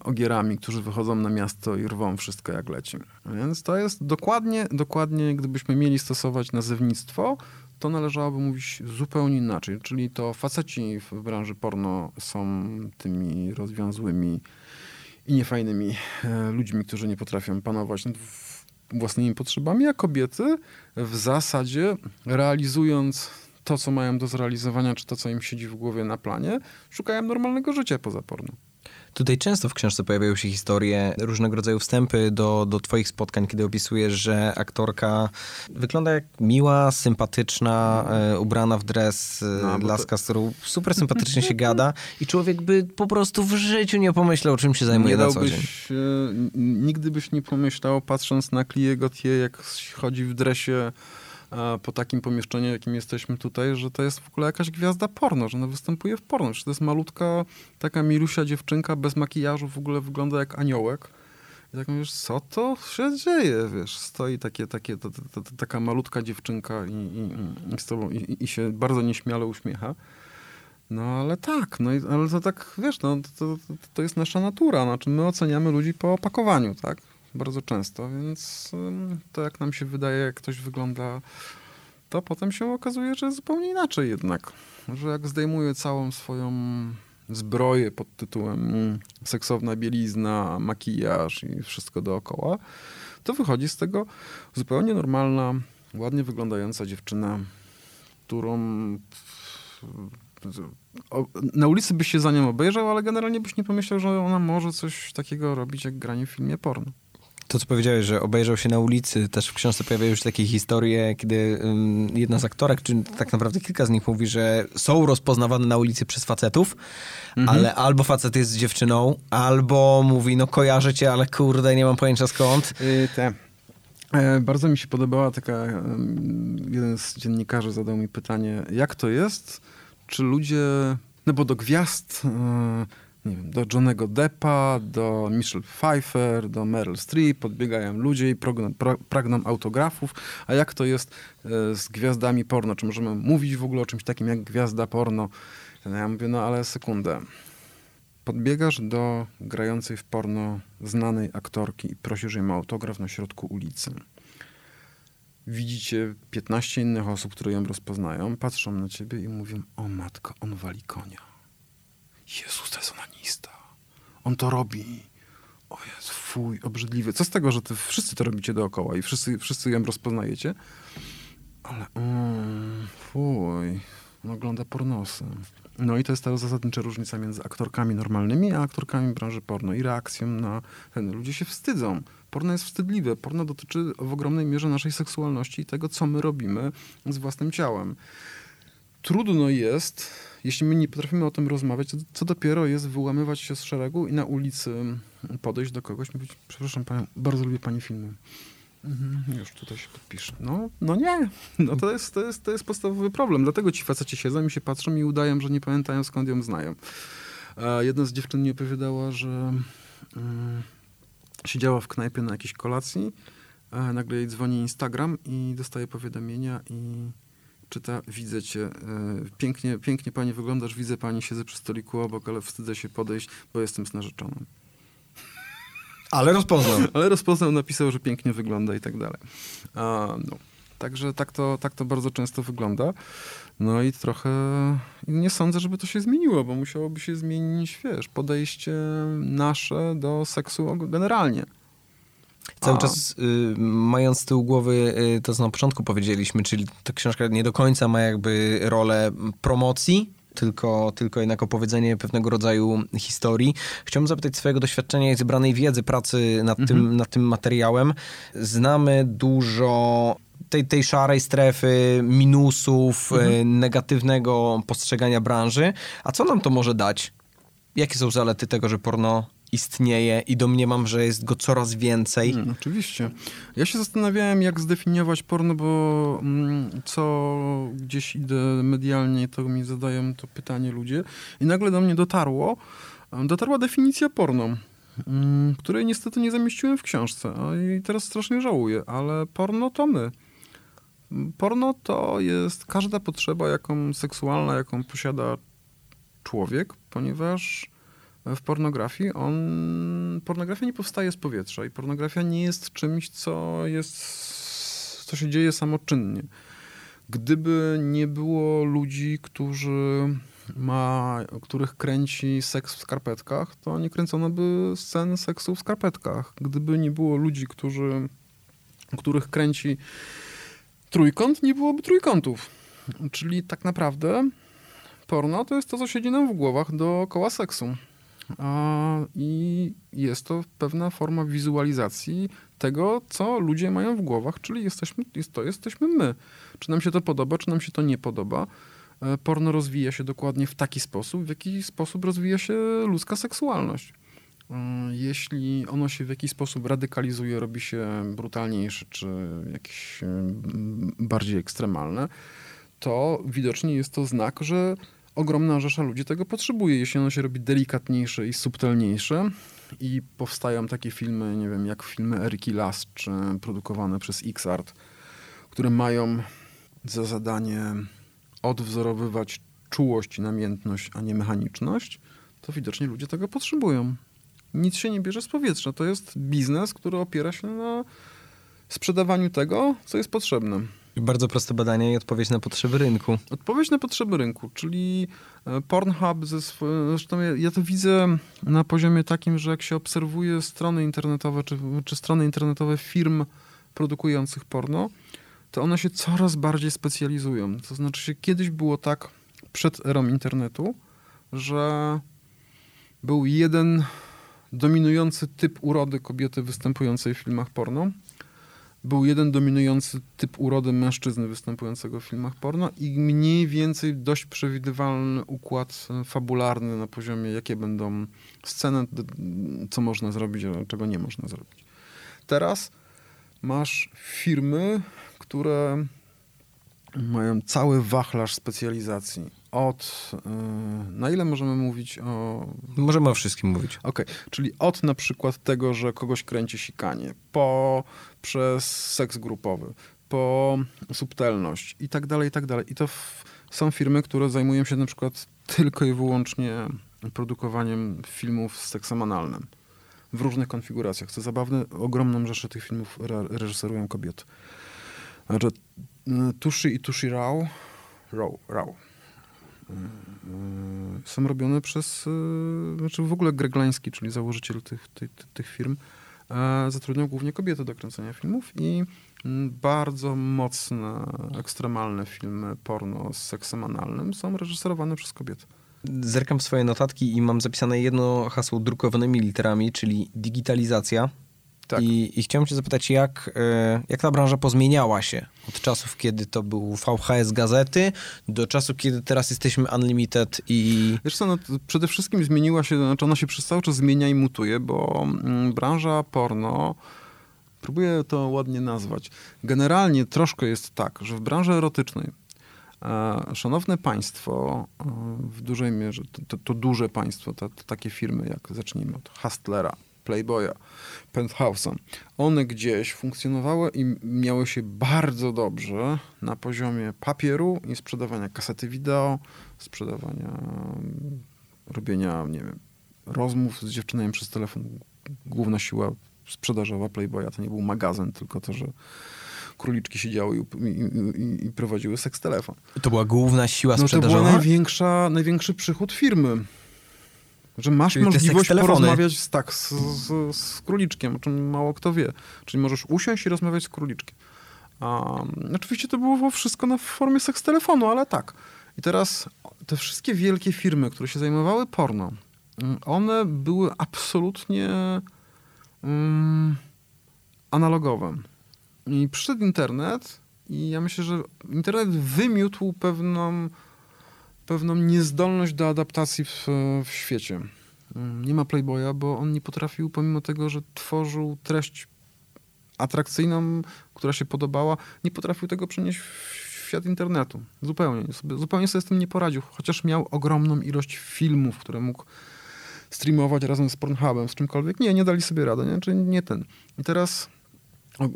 ogierami, którzy wychodzą na miasto i rwą wszystko jak leci. Więc to jest dokładnie, dokładnie gdybyśmy mieli stosować nazewnictwo, to należałoby mówić zupełnie inaczej. Czyli to faceci w branży porno są tymi rozwiązłymi i niefajnymi e, ludźmi, którzy nie potrafią panować nad własnymi potrzebami, a kobiety w zasadzie realizując to, co mają do zrealizowania, czy to, co im siedzi w głowie na planie, szukają normalnego życia poza porno Tutaj często w książce pojawiają się historie, różnego rodzaju wstępy do, do twoich spotkań, kiedy opisujesz, że aktorka wygląda jak miła, sympatyczna, e, ubrana w dres, e, No, laska, z którą super sympatycznie się gada i człowiek by po prostu w życiu nie pomyślał, czym się zajmuje nie na co dzień. e, nigdy byś nie pomyślał, patrząc na Clię Gautier, jak chodzi w dresie po takim pomieszczeniu, jakim jesteśmy tutaj, że to jest w ogóle jakaś gwiazda porno, że ona występuje w porno. Że to jest malutka, taka milusia dziewczynka bez makijażu, w ogóle wygląda jak aniołek. I tak mówisz, co to się dzieje, wiesz, stoi takie, takie, to, to, to, taka malutka dziewczynka i, i, i, z tobą, i, i się bardzo nieśmiale uśmiecha. No ale tak, no ale to tak, wiesz, no, to, to, to jest nasza natura, znaczy my oceniamy ludzi po opakowaniu, tak, bardzo często, więc to jak nam się wydaje, jak ktoś wygląda, to potem się okazuje, że zupełnie inaczej jednak, że jak zdejmuje całą swoją zbroję pod tytułem seksowna bielizna, makijaż i wszystko dookoła, to wychodzi z tego zupełnie normalna, ładnie wyglądająca dziewczyna, którą na ulicy byś się za nią obejrzał, ale generalnie byś nie pomyślał, że ona może coś takiego robić, jak granie w filmie porno. To, co powiedziałeś, że obejrzał się na ulicy, też w książce pojawiają się takie historie, kiedy ym, jedna z aktorek, czy tak naprawdę kilka z nich mówi, że są rozpoznawane na ulicy przez facetów, ale albo facet jest z dziewczyną, albo mówi, no kojarzę cię, ale kurde, nie mam pojęcia skąd. Yy, te. E, bardzo mi się podobała taka, jeden z dziennikarzy zadał mi pytanie, jak to jest, czy ludzie, no bo do gwiazd, e, nie wiem, do Johnego Deppa, do Michelle Pfeiffer, do Meryl Streep podbiegają ludzie i pragną, pra, pragną autografów, a jak to jest e, z gwiazdami porno? Czy możemy mówić w ogóle o czymś takim jak gwiazda porno? No ja mówię, no ale sekundę. Podbiegasz do grającej w porno znanej aktorki i prosisz ją o autograf na środku ulicy. Widzicie 15 innych osób, które ją rozpoznają, patrzą na ciebie i mówią, o matko, on wali konia. Jezus, to jest onanista. On to robi. O Jezu, fuj, obrzydliwy. Co z tego, że ty wszyscy to robicie dookoła i wszyscy, wszyscy ją rozpoznajecie? Ale mm, fuj, on ogląda pornosy. No i to jest ta zasadnicza różnica między aktorkami normalnymi, a aktorkami branży porno i reakcją na ten. Ludzie się wstydzą. Porno jest wstydliwe. Porno dotyczy w ogromnej mierze naszej seksualności i tego, co my robimy z własnym ciałem. Trudno jest, jeśli my nie potrafimy o tym rozmawiać, to co dopiero jest wyłamywać się z szeregu i na ulicy podejść do kogoś i mówić, przepraszam panią, bardzo lubię pani filmy. Mhm, już tutaj się podpiszę. No, no nie. No to jest, to, jest, to jest podstawowy problem. Dlatego ci faceci siedzą i się patrzą i udają, że nie pamiętają skąd ją znają. A jedna z dziewczyn mi opowiadała, że mm, siedziała w knajpie na jakiejś kolacji, a nagle jej dzwoni Instagram i dostaje powiadomienia i czyta, widzę cię, e, pięknie, pięknie pani wyglądasz, widzę pani, siedzę przy stoliku obok, ale wstydzę się podejść, bo jestem z narzeczoną. Ale rozpoznał. Ale rozpoznał, napisał, że pięknie wygląda i tak dalej. A, no. Także tak to, tak to bardzo często wygląda. No i trochę nie sądzę, żeby to się zmieniło, bo musiałoby się zmienić, wiesz, podejście nasze do seksu generalnie. Cały A. czas y, mając z tyłu głowy y, to, co na początku powiedzieliśmy, czyli ta książka nie do końca ma jakby rolę promocji, tylko, tylko jednak opowiedzenie pewnego rodzaju historii. Chciałbym zapytać swojego doświadczenia i zebranej wiedzy pracy nad, tym, nad tym materiałem. Znamy dużo tej, tej szarej strefy, minusów, y, negatywnego postrzegania branży. A co nam to może dać? Jakie są zalety tego, że porno istnieje i domniemam, że jest go coraz więcej? Mm, oczywiście. Ja się zastanawiałem, jak zdefiniować porno, bo mm, co gdzieś idę medialnie, to mi zadają to pytanie ludzie. I nagle do mnie dotarło, dotarła definicja porno, mm, której niestety nie zamieściłem w książce. I teraz strasznie żałuję, ale porno to my. Porno to jest każda potrzeba, jaką seksualna, jaką posiada człowiek, ponieważ w pornografii on, pornografia nie powstaje z powietrza i pornografia nie jest czymś, co jest, co się dzieje samoczynnie. Gdyby nie było ludzi, którzy ma, których kręci seks w skarpetkach, to nie kręcono by scen seksu w skarpetkach. Gdyby nie było ludzi, którzy, których kręci trójkąt, nie byłoby trójkątów. Czyli tak naprawdę porno to jest to, co siedzi nam w głowach dookoła seksu. I jest to pewna forma wizualizacji tego, co ludzie mają w głowach, czyli jesteśmy, jest, to jesteśmy my. Czy nam się to podoba, czy nam się to nie podoba. E, porno rozwija się dokładnie w taki sposób, w jaki sposób rozwija się ludzka seksualność. E, jeśli ono się w jakiś sposób radykalizuje, robi się brutalniejsze, czy jakieś bardziej ekstremalne, to widocznie jest to znak, że ogromna rzesza ludzi tego potrzebuje. Jeśli ono się robi delikatniejsze i subtelniejsze i powstają takie filmy, nie wiem, jak filmy Eriki Last, czy produkowane przez Xart, które mają za zadanie odwzorowywać czułość namiętność, a nie mechaniczność, to widocznie ludzie tego potrzebują. Nic się nie bierze z powietrza. To jest biznes, który opiera się na sprzedawaniu tego, co jest potrzebne. Bardzo proste badanie i odpowiedź na potrzeby rynku. Odpowiedź na potrzeby rynku, czyli e, Pornhub ze swoim, zresztą ja, ja, to widzę na poziomie takim, że jak się obserwuje strony internetowe, czy, czy strony internetowe firm produkujących porno, to one się coraz bardziej specjalizują. To znaczy się kiedyś było tak przed erą internetu, że był jeden dominujący typ urody kobiety występującej w filmach porno był jeden dominujący typ urody mężczyzny występującego w filmach porno i mniej więcej dość przewidywalny układ fabularny na poziomie, jakie będą sceny, co można zrobić, a czego nie można zrobić. Teraz masz firmy, które mają cały wachlarz specjalizacji od. Yy, na ile możemy mówić o. Możemy o wszystkim mówić. Okej, okay. czyli od na przykład tego, że kogoś kręci sikanie, po przez seks grupowy, po subtelność i tak dalej, i tak dalej. I to w, są firmy, które zajmują się na przykład tylko i wyłącznie produkowaniem filmów z seksem analnym w różnych konfiguracjach. Co zabawne, ogromną rzeszę tych filmów re reżyserują kobiety. Znaczy, y, Tushi i Tushi Rao, Rao, Rao y, y, są robione przez, znaczy w ogóle Greg Lański, czyli założyciel tych, tych, tych firm, zatrudniał głównie kobiety do kręcenia filmów i mm, bardzo mocne, ekstremalne filmy porno z seksem analnym są reżyserowane przez kobiety. Zerkam swoje notatki i mam zapisane jedno hasło drukowanymi literami, czyli digitalizacja. Tak. I, I chciałem cię zapytać, jak, e, jak ta branża pozmieniała się od czasów, kiedy to był VHS gazety, do czasu, kiedy teraz jesteśmy Unlimited i... Wiesz co, no, przede wszystkim zmieniła się, znaczy ona się przez cały czas zmienia i mutuje, bo mm, branża porno, próbuję to ładnie nazwać, generalnie troszkę jest tak, że w branży erotycznej e, Szanowne państwo, e, w dużej mierze, to, to, to duże państwo, to, to, takie firmy jak, zacznijmy od Hustlera, Playboya, Penthouse'a. One gdzieś funkcjonowały i miały się bardzo dobrze na poziomie papieru i sprzedawania kasety wideo, sprzedawania, robienia, nie wiem, rozmów z dziewczynami przez telefon. Główna siła sprzedażowa Playboya to nie był magazyn, tylko to, że króliczki siedziały i, i, i, prowadziły seks telefon. To była główna siła sprzedażowa? No to był największa, największy przychód firmy. Że masz Czyli możliwość porozmawiać z, tak, z, z, z, króliczkiem, o czym mało kto wie. Czyli możesz usiąść i rozmawiać z króliczkiem. Um, oczywiście to było wszystko na formie seks telefonu, ale tak. I teraz te wszystkie wielkie firmy, które się zajmowały porno, mm, one były absolutnie um, analogowe. I przyszedł internet i ja myślę, że internet wymiótł pewną pewną niezdolność do adaptacji w, w świecie. Mm, nie ma Playboya, bo on nie potrafił, pomimo tego, że tworzył treść atrakcyjną, która się podobała, nie potrafił tego przenieść w świat internetu. Zupełnie. Zupełnie sobie z tym nie poradził, chociaż miał ogromną ilość filmów, które mógł streamować razem z Pornhubem, z czymkolwiek. Nie, nie dali sobie rady, nie? Czyli nie ten. I teraz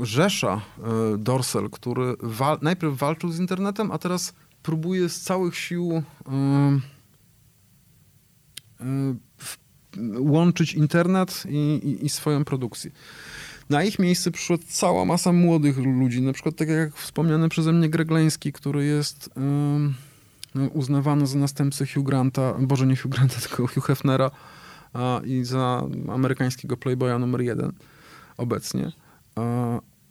Rzesza y, Dorsel, który wal najpierw walczył z internetem, a teraz próbuje z całych sił łączyć internet i, i, i, swoją produkcję. Na ich miejsce przyszła cała masa młodych ludzi, na przykład tak jak wspomniany przeze mnie Gregleński, który jest yy, uznawany za następcę Hugh Granta, boże nie Hugh Granta, tylko Hugh Hefnera i za amerykańskiego playboya numer jeden obecnie.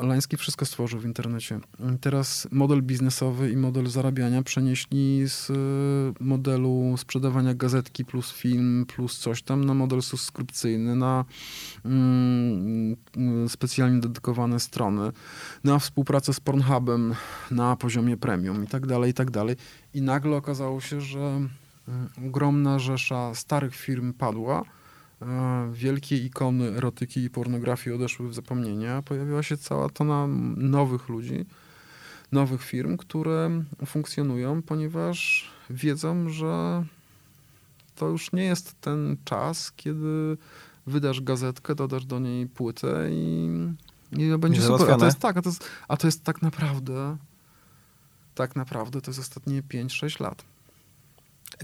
Lański wszystko stworzył w internecie. Teraz model biznesowy i model zarabiania przenieśli z y, modelu sprzedawania gazetki plus film plus coś tam na model subskrypcyjny, na mm, specjalnie dedykowane strony, na współpracę z Pornhubem na poziomie premium i tak dalej, i tak dalej. I nagle okazało się, że y, ogromna rzesza starych firm padła, wielkie ikony erotyki i pornografii odeszły w zapomnienie, a pojawiła się cała tona nowych ludzi, nowych firm, które funkcjonują, ponieważ wiedzą, że to już nie jest ten czas, kiedy wydasz gazetkę, dodasz do niej płytę i, i będzie super. A to jest tak, a to jest, a to jest tak naprawdę, tak naprawdę to jest ostatnie 5-6 lat.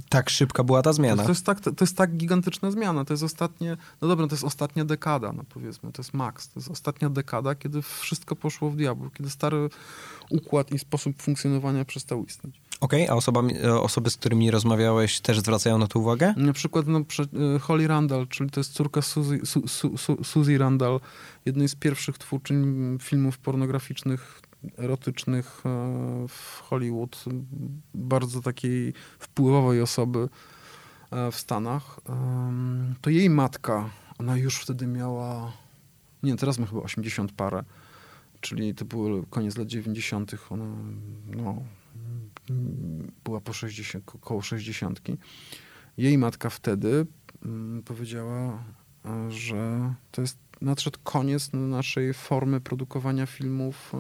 Tak szybka była ta zmiana. To, jest tak, to, to, jest tak gigantyczna zmiana. To jest ostatnie, no dobra, to jest ostatnia dekada, no powiedzmy, to jest maks. To jest ostatnia dekada, kiedy wszystko poszło w diabło, kiedy stary układ i sposób funkcjonowania przestał istnieć. Okej, okay, a osoba, e, osoby, z którymi rozmawiałeś, też zwracają na to uwagę? Na przykład no, e, Holly Randall, czyli to jest córka Suzy, Su, Su, Su, Suzy Randall, jednej z pierwszych twórczyń filmów pornograficznych erotycznych e, w Hollywood, bardzo takiej wpływowej osoby e, w Stanach, to jej matka, ona już wtedy miała, nie teraz ma chyba 80 parę, czyli to był koniec lat 90., ona no, była po 60, koło 60. Jej matka wtedy mm, powiedziała, e, że to jest nadszedł koniec naszej formy produkowania filmów e,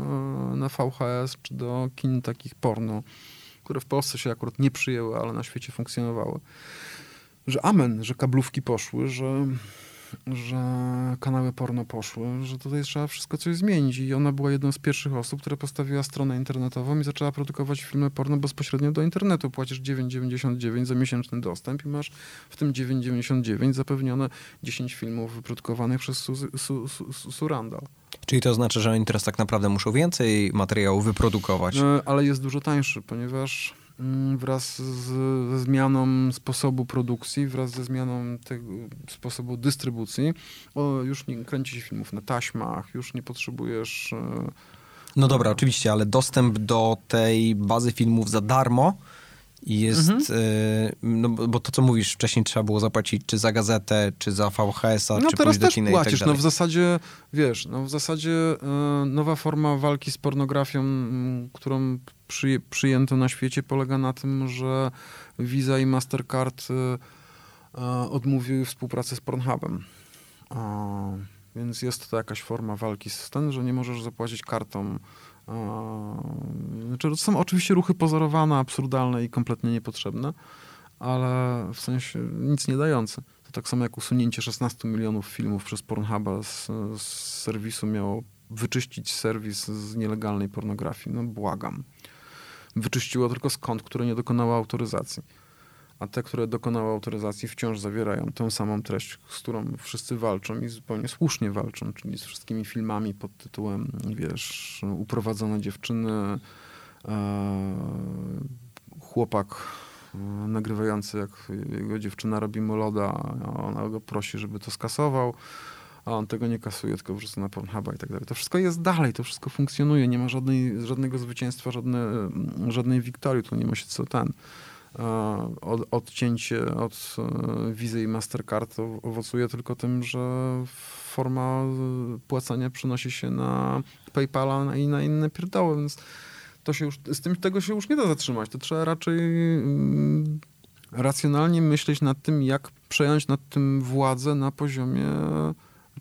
na VHS czy do kin takich porno, które w Polsce się akurat nie przyjęły, ale na świecie funkcjonowały. Że amen, że kablówki poszły, że że kanały porno poszły, że tutaj trzeba wszystko coś zmienić. I ona była jedną z pierwszych osób, która postawiła stronę internetową i zaczęła produkować filmy porno bezpośrednio do internetu. Płacisz 9,99 za miesięczny dostęp i masz w tym 9,99 zapewnione 10 filmów wyprodukowanych przez Su, Su, Su, Surandal. Czyli to znaczy, że oni teraz tak naprawdę muszą więcej materiału wyprodukować? E, ale jest dużo tańszy, ponieważ wraz z, ze zmianą sposobu produkcji, wraz ze zmianą tego sposobu dystrybucji, o, już nie kręci się filmów na taśmach, już nie potrzebujesz... E, no dobra, oczywiście, ale dostęp do tej bazy filmów za darmo i jest, mhm. y, no bo to co mówisz, wcześniej trzeba było zapłacić czy za gazetę, czy za VHS-a, no, czy teraz też kina płacisz, tak no w zasadzie, wiesz, no w zasadzie y, nowa forma walki z pornografią, y, którą przy, przyjęto na świecie polega na tym, że Visa i Mastercard y, odmówiły współpracy z Pornhubem. Więc jest to jakaś forma walki z tym, że nie możesz zapłacić kartą znaczy, to są oczywiście ruchy pozorowane, absurdalne i kompletnie niepotrzebne, ale w sensie nic nie dające. To tak samo jak usunięcie 16 milionów filmów przez Pornhuba z, z serwisu miało wyczyścić serwis z nielegalnej pornografii. No błagam. Wyczyściło tylko skąd, które nie dokonało autoryzacji a te, które dokonały autoryzacji, wciąż zawierają tę samą treść, z którą wszyscy walczą i zupełnie słusznie walczą, czyli z wszystkimi filmami pod tytułem, wiesz, uprowadzone dziewczyny, e, chłopak nagrywający, jak jego dziewczyna robi mu loda, a ona go prosi, żeby to skasował, a on tego nie kasuje, tylko wrzuca na Pornhuba i tak dalej. To wszystko jest dalej, to wszystko funkcjonuje, nie ma żadnej, żadnego zwycięstwa, żadne, żadnej wiktorii, tu nie ma się co ten od, odcięcie od e, Wizy i Mastercard owocuje tylko tym, że forma płacenia przenosi się na PayPala i na inne pierdoły, więc to się już, z tym tego się już nie da zatrzymać. To trzeba raczej mm, racjonalnie myśleć nad tym, jak przejąć nad tym władzę na poziomie,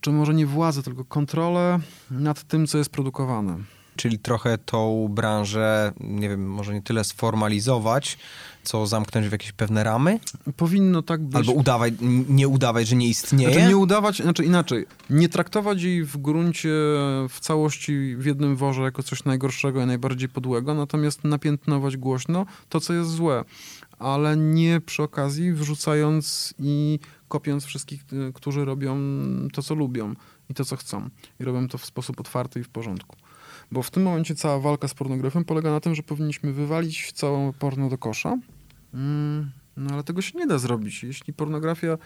czy może nie władzę, tylko kontrolę nad tym, co jest produkowane czyli trochę tą branżę, nie wiem, może nie tyle sformalizować, co zamknąć w jakieś pewne ramy? Powinno tak być. Albo udawać, nie udawać, że nie istnieje? Znaczy nie udawać, znaczy inaczej, nie traktować jej w gruncie w całości w jednym worze jako coś najgorszego i najbardziej podłego, natomiast napiętnować głośno to, co jest złe, ale nie przy okazji wrzucając i kopiąc wszystkich, y, którzy robią to, co lubią i to, co chcą. I robią to w sposób otwarty i w porządku. Bo w tym momencie cała walka z pornografią polega na tym, że powinniśmy wywalić całą porno do kosza. Mm, no ale tego się nie da zrobić. Jeśli pornografia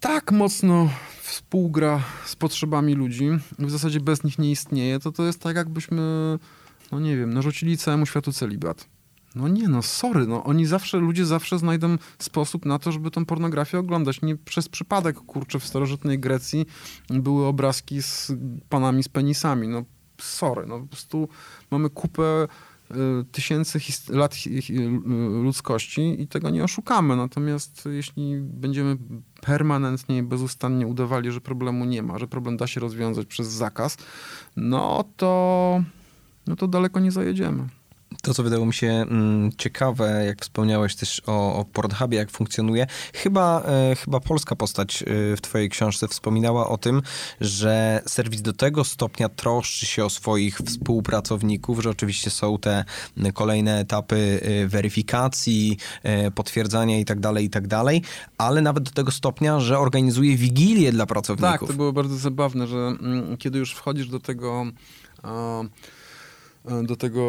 tak mocno współgra z potrzebami ludzi, w zasadzie bez nich nie istnieje, to to jest tak jakbyśmy, no nie wiem, narzucili całemu światu celibat. No nie, no sorry, no oni zawsze, ludzie zawsze znajdą sposób na to, żeby tą pornografię oglądać. Nie przez przypadek, kurczę, w starożytnej Grecji były obrazki z panami z penisami. No sorry, no po prostu mamy kupę tysięcy lat ludzkości i tego nie oszukamy. Natomiast jeśli będziemy permanentnie i bezustannie udawali, że problemu nie ma, że problem da się rozwiązać przez zakaz, no to, no to daleko nie zajedziemy. To, co wydało mi się mm, ciekawe, jak wspomniałeś też o, o Pornhubie, jak funkcjonuje, chyba, e, chyba polska postać e, w twojej książce wspominała o tym, że serwis do tego stopnia troszczy się o swoich współpracowników, że oczywiście są te kolejne etapy e, weryfikacji, potwierdzania i tak dalej, i tak ale nawet do tego stopnia, że organizuje wigilię dla pracowników. Tak, to było bardzo zabawne, że mm, kiedy już wchodzisz do tego... E, do tego...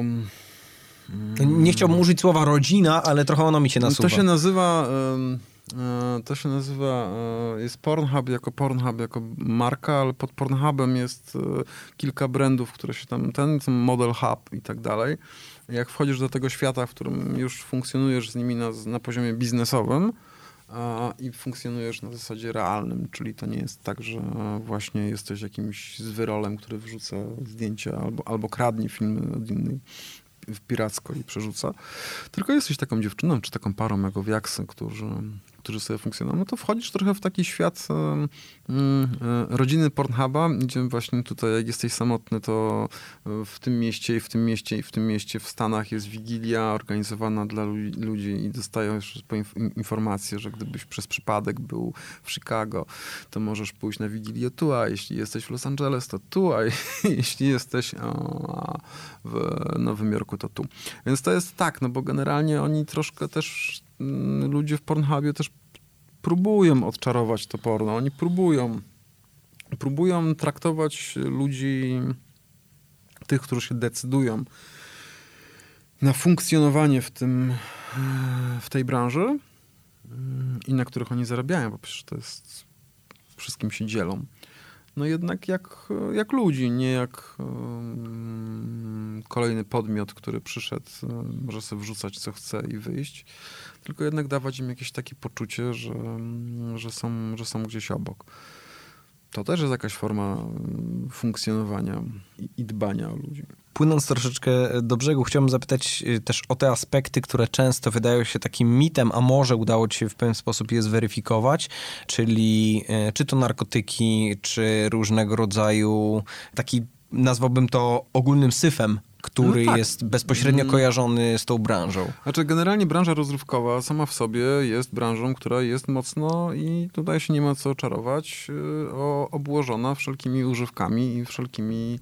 Mm, nie chciałbym użyć słowa rodzina, ale trochę ono mi się nasuwa. To się nazywa... E, to się nazywa, e, jest Pornhub jako Pornhub, jako marka, ale pod Pornhubem jest kilka brandów, które się tam, ten, ten Model Hub i tak dalej. Jak wchodzisz do tego świata, w którym już funkcjonujesz z nimi na, na poziomie biznesowym, i funkcjonujesz na zasadzie realnym, czyli to nie jest tak, że właśnie jesteś jakimś zwyrolem, który wrzuca zdjęcia albo, albo kradnie filmy od innej w piracko i przerzuca, tylko jesteś taką dziewczyną czy taką parą jak owiaksy, którzy którzy sobie funkcjonują, no to wchodzisz trochę w taki świat mm, e, rodziny Pornhuba, gdzie właśnie tutaj jak jesteś samotny, to w tym mieście i w tym mieście i w tym mieście w Stanach jest wigilia organizowana dla ludzi i dostajesz informację, że gdybyś przez przypadek był w Chicago, to możesz pójść na wigilię tu, a jeśli jesteś w Los Angeles, to tu, a jeśli jesteś w Nowym Jorku, to tu. Więc to jest tak, no bo generalnie oni troszkę też ludzie w Pornhubie też próbują odczarować to porno. Oni próbują. Próbują traktować ludzi, tych, którzy się decydują na funkcjonowanie w, tym, w tej branży mm, i na których oni zarabiają, bo przecież to jest, wszystkim się dzielą no jednak jak, jak ludzi, nie jak um, kolejny podmiot, który przyszedł, um, może sobie wrzucać co chce i wyjść, tylko jednak dawać im jakieś takie poczucie, że, że, są, że są gdzieś obok. To też jest jakaś forma funkcjonowania i, dbania o ludzi. Płynąc troszeczkę do brzegu, chciałbym zapytać y, też o te aspekty, które często wydają się takim mitem, a może udało ci się w pewien sposób je zweryfikować, czyli y, czy to narkotyki, czy różnego rodzaju taki, nazwałbym to ogólnym syfem który no tak. jest bezpośrednio mm. kojarzony z tą branżą. Znaczy, generalnie branża rozrywkowa sama w sobie jest branżą, która jest mocno i tutaj się nie ma co czarować, y, obłożona wszelkimi używkami i wszelkimi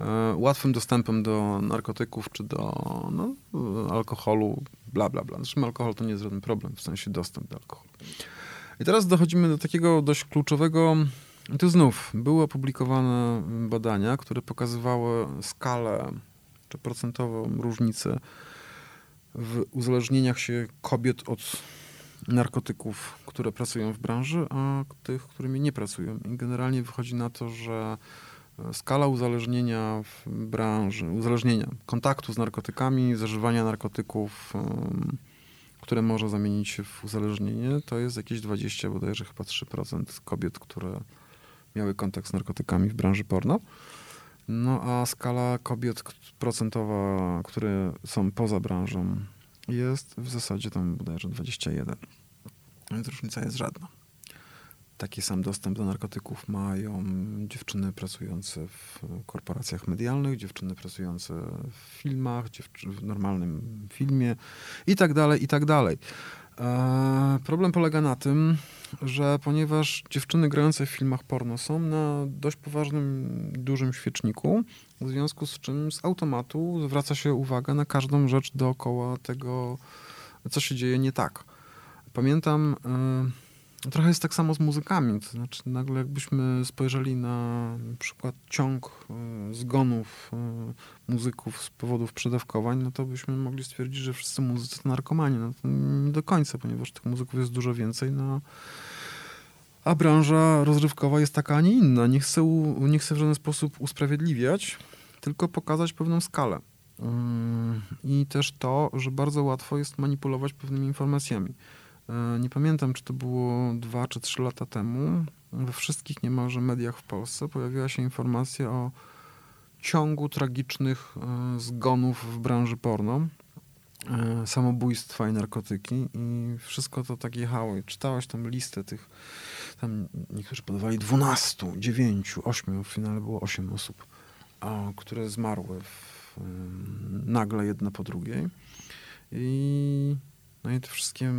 E, łatwym dostępem do narkotyków czy do no, alkoholu, bla, bla, bla. Zresztą alkohol to nie jest żaden problem, w sensie dostęp do alkoholu. I teraz dochodzimy do takiego dość kluczowego, tu znów były opublikowane badania, które pokazywały skalę czy procentową różnicę w uzależnieniach się kobiet od narkotyków, które pracują w branży, a tych, którymi nie pracują. I generalnie wychodzi na to, że skala uzależnienia w branży, uzależnienia, kontaktu z narkotykami, zażywania narkotyków, które może zamienić się w uzależnienie, to jest jakieś 20, bodajże chyba 3% kobiet, które miały kontakt z narkotykami w branży porno. No a skala kobiet procentowa, które są poza branżą, jest w zasadzie tam bodajże 21. Więc różnica jest żadna taki sam dostęp do narkotyków mają dziewczyny pracujące w korporacjach medialnych, dziewczyny pracujące w filmach, w normalnym filmie i tak dalej, i tak dalej. E, problem polega na tym, że ponieważ dziewczyny grające w filmach porno są na dość poważnym, dużym świeczniku, w związku z czym z automatu zwraca się uwagę na każdą rzecz dookoła tego, co się dzieje nie tak. Pamiętam... E, Trochę jest tak samo z muzykami. To znaczy, nagle jakbyśmy spojrzeli na, przykład ciąg y, zgonów y, muzyków z powodów przedawkowań, no to byśmy mogli stwierdzić, że wszyscy muzycy to narkomani. No to nie do końca, ponieważ tych muzyków jest dużo więcej. No, A branża rozrywkowa jest taka, a nie inna. Nie chcę, u, nie chcę w żaden sposób usprawiedliwiać, tylko pokazać pewną skalę. Mm, I też to, że bardzo łatwo jest manipulować pewnymi informacjami. E, nie pamiętam, czy to było dwa czy trzy lata temu. We wszystkich niemalże mediach w Polsce pojawiła się informacja o ciągu tragicznych e, zgonów w branży porno, e, samobójstwa i narkotyki i wszystko to tak jechało. I czytałeś tam listę tych, tam niektórzy podawali 12, 9, 8, w finale było 8 osób, które zmarły w, nagle jedna po drugiej. I, no i te wszystkie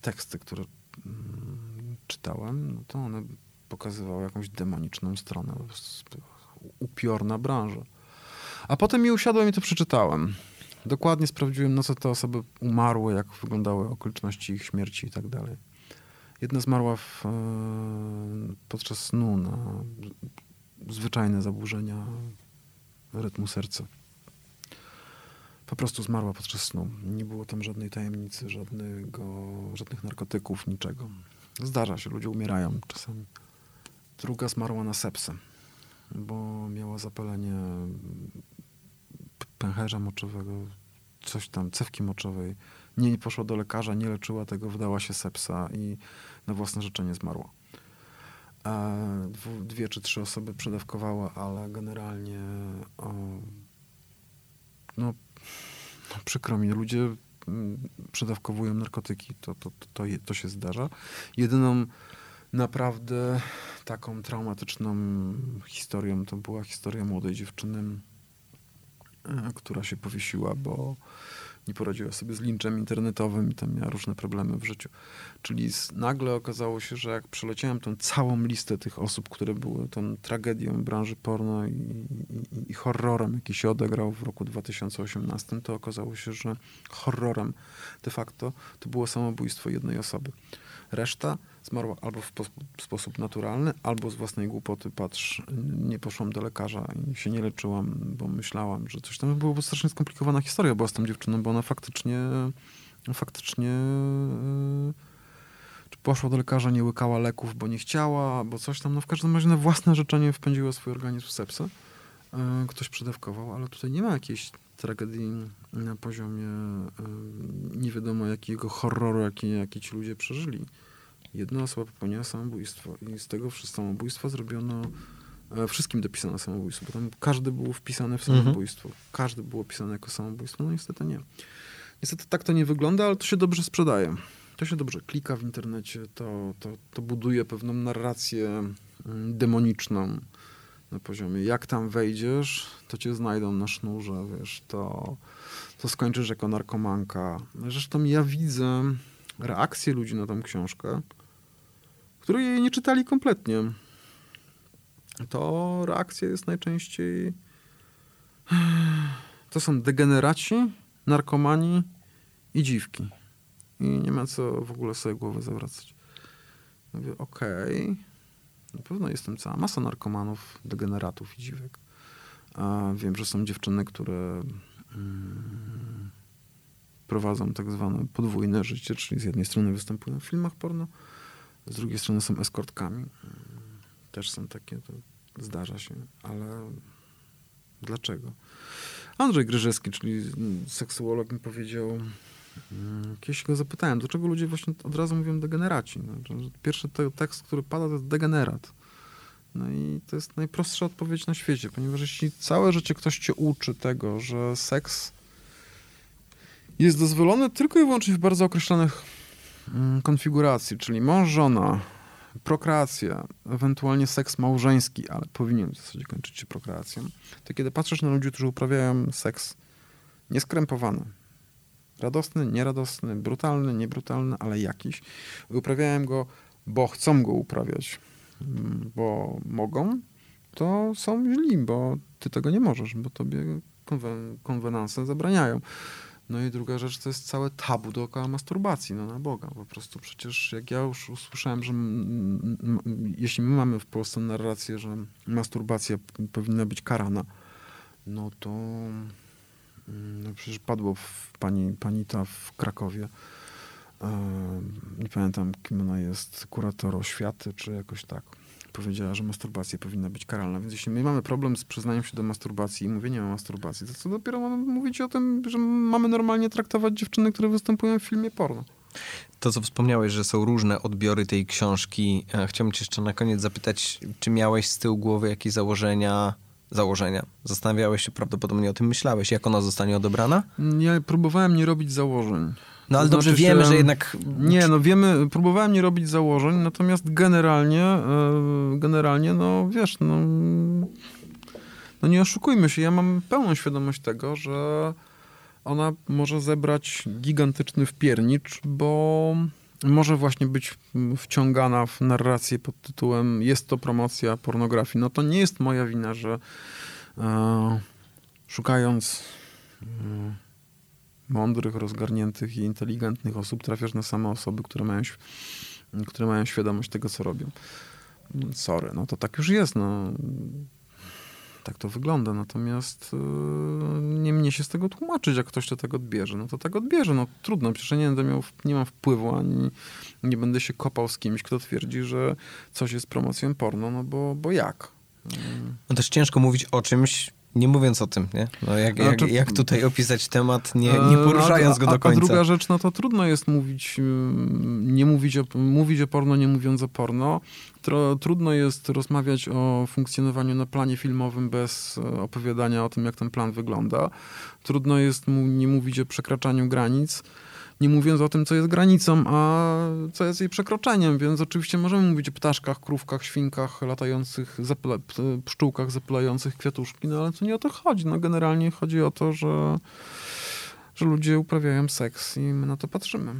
teksty, które mm, czytałem, no to one pokazywały jakąś demoniczną stronę, upiorna branża. A potem mi usiadłem i to przeczytałem. Dokładnie sprawdziłem, na co te osoby umarły, jak wyglądały okoliczności ich śmierci i tak dalej. Jedna zmarła w, e, podczas snu na zwyczajne zaburzenia rytmu serca. Po prostu zmarła podczas snu. Nie było tam żadnej tajemnicy, żadnego, żadnych narkotyków, niczego. Zdarza się, ludzie umierają czasami. Druga zmarła na sepsę, bo miała zapalenie pęcherza moczowego, coś tam, cewki moczowej. Nie, poszła do lekarza, nie leczyła tego, wdała się sepsa i na własne życzenie zmarła. dwie czy trzy osoby przedawkowały, ale generalnie o, no, no, przykro mi, ludzie mm, przedawkowują narkotyki, to, to, to, to, się zdarza. Jedyną naprawdę taką traumatyczną historią to była historia młodej dziewczyny, e, która się powiesiła, bo nie poradziła sobie z linczem internetowym i tam miała różne problemy w życiu. Czyli nagle okazało się, że jak przeleciałem tą całą listę tych osób, które były tą tragedią branży porno i, i, i horrorem, jaki się odegrał w roku 2018, to okazało się, że horrorem de facto to było samobójstwo jednej osoby. Reszta zmarła albo w sposób naturalny, albo z własnej głupoty. Patrz, nie poszłam do lekarza i się nie leczyłam, bo myślałam, że coś tam było strasznie skomplikowana historia była z tą dziewczyną, bo ona faktycznie faktycznie yy, poszła do lekarza, nie łykała leków, bo nie chciała, bo coś tam, no w każdym razie na własne życzenie wpędziła swój organizm w sepsę. Yy, ktoś przedawkował, ale tutaj nie ma jakiejś tragedii na poziomie nie wiadomo jakiego horroru, jaki, jaki ci ludzie przeżyli jedna osoba popełniła samobójstwo i z tego samobójstwa zrobiono e, wszystkim dopisano samobójstwo, bo tam każdy był wpisany w mhm. samobójstwo. Mhm. Każdy było pisane jako samobójstwo, no niestety nie. Niestety tak to nie wygląda, ale to się dobrze sprzedaje. To się dobrze klika w internecie, to, to, to buduje pewną narrację demoniczną na poziomie. Jak tam wejdziesz, to cię znajdą na sznurze, wiesz, to, to skończysz jako narkomanka. Zresztą ja widzę reakcję ludzi na tą książkę którzy jej nie czytali kompletnie, to reakcja jest najczęściej to są degeneraci, narkomani i dziwki. I nie ma co w ogóle sobie głowy zawracać. Mówię, okej, okay, na pewno jestem cała masa narkomanów, degeneratów i dziwek. A wiem, że są dziewczyny, które mm, prowadzą tak zwane podwójne życie, czyli z jednej strony występują w filmach porno, z drugiej strony są eskortkami. Też są takie, to zdarza się, ale dlaczego? Andrzej Gryżewski, czyli seksuolog, mi powiedział, mm, kiedyś go zapytałem, dlaczego ludzie właśnie od razu mówią degeneraci. No, pierwszy te, tekst, który pada, to jest degenerat. No i to jest najprostsza odpowiedź na świecie, ponieważ jeśli całe życie ktoś cię uczy tego, że seks jest dozwolony tylko i wyłącznie w bardzo określonych Mm, konfiguracji, czyli mąż, żona, prokreacja, ewentualnie seks małżeński, ale powinien w zasadzie kończyć się prokreacją, to kiedy patrzysz na ludzi, którzy uprawiają seks nieskrępowany, radosny, nieradosny, brutalny, niebrutalny, ale jakiś, uprawiają go, bo chcą go uprawiać, mm, bo mogą, to są źli, bo ty tego nie możesz, bo tobie konwen konwenanse zabraniają. No i druga rzecz to jest całe tabu dookoła masturbacji, no na Boga. Po prostu przecież jak ja już usłyszałem, że jeśli my mamy w Polsce narrację, że masturbacja powinna być karana, no to no przecież padło w pani, pani ta w Krakowie nie pamiętam kim ona jest, kurator oświaty, czy jakoś tak, powiedziała, że masturbacja powinna być karalna. Więc jeśli my mamy problem z przyznaniem się do masturbacji i mówieniem o masturbacji, to co dopiero mamy mówić o tym, że mamy normalnie traktować dziewczyny, które występują w filmie porno. To, co wspomniałeś, że są różne odbiory tej książki. E, chciałbym cię jeszcze na koniec zapytać, czy miałeś z tyłu głowy jakieś założenia, założenia? Zastanawiałeś się, prawdopodobnie o tym myślałeś, jak ona zostanie odebrana? Ja próbowałem nie robić założeń. No ale to dobrze znaczy wiemy, że jednak... Nie, no wiemy, próbowałem nie robić założeń, natomiast generalnie, e, generalnie, no wiesz, no, no nie oszukujmy się, ja mam pełną świadomość tego, że ona może zebrać gigantyczny wpiernicz, bo może właśnie być wciągana w narrację pod tytułem jest to promocja pornografii. No to nie jest moja wina, że e, szukając e, mądrych, rozgarniętych i inteligentnych osób trafiasz na same osoby, które mają, które mają świadomość tego, co robią. Sorry, no to tak już jest. No tak to wygląda. Natomiast yy, nie mnie się z tego tłumaczyć, jak ktoś to tak odbierze. No to tak odbierze. No trudno, przecież nie, będę miał, nie mam wpływu, ani nie będę się kopał z kimś, kto twierdzi, że coś jest promocją porno, no bo, bo jak? No też ciężko mówić o czymś, nie mówiąc o tym, nie? No jak, jak, jak tutaj opisać temat, nie, nie e, poruszając go do końca? A druga rzecz, no to trudno jest mówić, mm, nie mówić o, mówić o porno, nie mówiąc o porno. Trudno jest rozmawiać o funkcjonowaniu na planie filmowym bez e, opowiadania o tym, jak ten plan wygląda. Trudno jest mu nie mówić o przekraczaniu granic nie mówiąc o tym, co jest granicą, a co jest jej przekroczeniem. Więc oczywiście możemy mówić o ptaszkach, krówkach, świnkach latających, pszczółkach zapylających kwiatuszki, no ale to nie o to chodzi. No generalnie chodzi o to, że, że ludzie uprawiają seks i my na to patrzymy.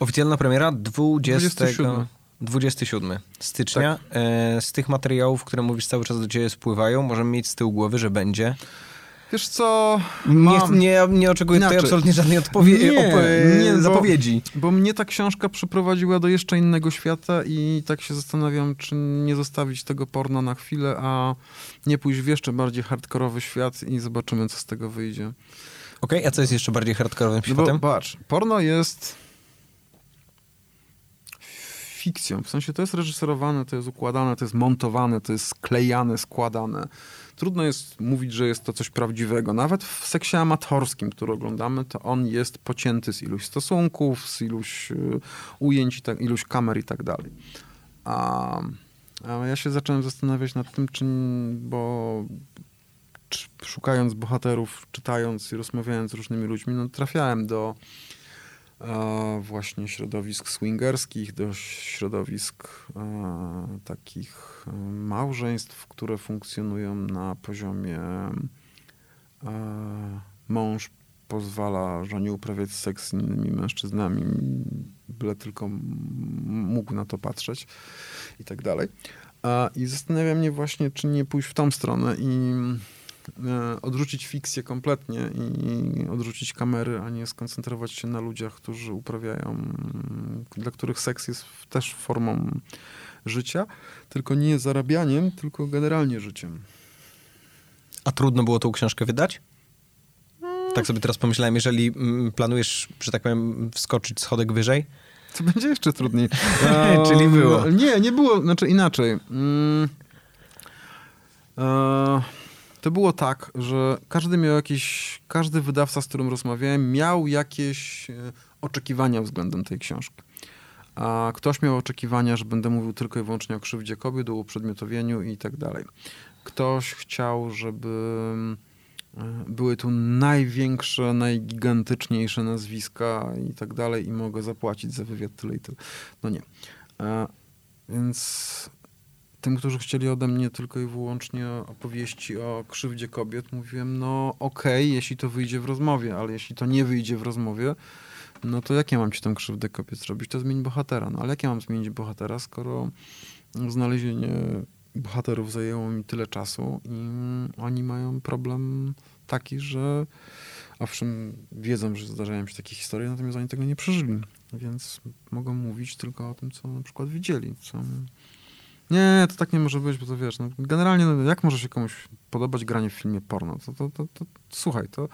Oficjalna premiera 20... 27. 27 stycznia. Tak. E, z tych materiałów, które mówisz cały czas do ciebie spływają, możemy mieć z tyłu głowy, że będzie Wiesz co? Mam... Nie, nie, nie oczekuję Inaczej. tutaj absolutnie żadnej odpowiedzi, nie, nie, zapowiedzi. Bo, bo mnie ta książka przyprowadziła do jeszcze innego świata i tak się zastanawiam, czy nie zostawić tego porno na chwilę, a nie pójść w jeszcze bardziej hardkorowy świat i zobaczymy, co z tego wyjdzie. Okej, okay, a co jest jeszcze bardziej hardkorowym światem? No bo, patrz, porno jest fikcją. W sensie to jest reżyserowane, to jest układane, to jest montowane, to jest sklejane, składane trudno jest mówić, że jest to coś prawdziwego. Nawet w seksie amatorskim, który oglądamy, to on jest pocięty z iluś stosunków, z iluś y, ujęć, tak, iluś kamer i tak dalej. A, a ja się zacząłem zastanawiać nad tym, czy, bo szukając bohaterów, czytając i rozmawiając z różnymi ludźmi, no, trafiałem do właśnie środowisk swingerskich, do środowisk takich małżeństw, które funkcjonują na poziomie mąż pozwala żonie uprawiać seks z innymi mężczyznami, byle tylko mógł na to patrzeć i tak dalej. I zastanawia mnie właśnie, czy nie pójść w tą stronę i E, odrzucić fikcję kompletnie i odrzucić kamery, a nie skoncentrować się na ludziach, którzy uprawiają, dla których seks jest też formą życia, tylko nie zarabianiem, tylko generalnie życiem. A trudno było tą książkę wydać? Tak sobie teraz pomyślałem, jeżeli mm, planujesz, że tak powiem, wskoczyć schodek wyżej? To będzie jeszcze trudniej. Czyli było. Nie, nie było, znaczy inaczej. Mm. E, to było tak, że każdy miał jakieś, każdy wydawca, z którym rozmawiałem, miał jakieś e, oczekiwania względem tej książki. A ktoś miał oczekiwania, że będę mówił tylko i wyłącznie o krzywdzie kobiet, o uprzedmiotowieniu i tak dalej. Ktoś chciał, żeby e, były tu największe, najgigantyczniejsze nazwiska i tak dalej i mogę zapłacić za wywiad tyle i tyle. No nie. E, więc tym, którzy chcieli ode mnie tylko i wyłącznie opowieści o krzywdzie kobiet, mówiłem, no okej, okay, jeśli to wyjdzie w rozmowie, ale jeśli to nie wyjdzie w rozmowie, no to jak ja mam ci tę krzywdę kobiet zrobić? To zmień bohatera. No ale jak ja mam zmienić bohatera, skoro znalezienie bohaterów zajęło mi tyle czasu i oni mają problem taki, że owszem, wiedzą, że zdarzają się takie historie, natomiast oni tego nie przeżyli. Więc mogą mówić tylko o tym, co na przykład widzieli, co Nie, to tak nie może być, bo to wiesz, no, generalnie no, jak może się komuś podobać granie w filmie porno? To, to, to, to, słuchaj, to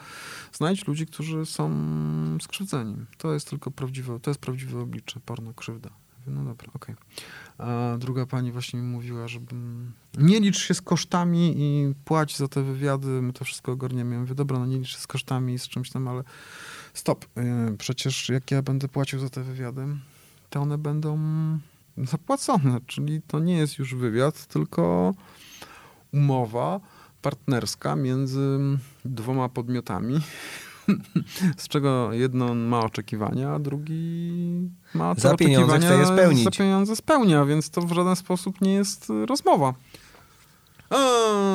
znajdź ludzi, którzy są skrzywdzeni. To jest tylko prawdziwe, to jest prawdziwe oblicze porno, krzywda. No dobra, okej. Okay. A druga pani właśnie mi mówiła, żebym nie licz się z kosztami i płać za te wywiady, my to wszystko ogarniemy. Ja mówię, dobra, no nie licz się z kosztami i z czymś tam, ale stop. Yy, przecież jak ja będę płacił za te wywiady, to one będą zapłacone, czyli to nie jest już wywiad, tylko umowa partnerska między dwoma podmiotami, z czego jedno ma oczekiwania, a drugi ma te za pieniądze chce je spełnić. Za pieniądze spełnia, więc to w żaden sposób nie jest rozmowa.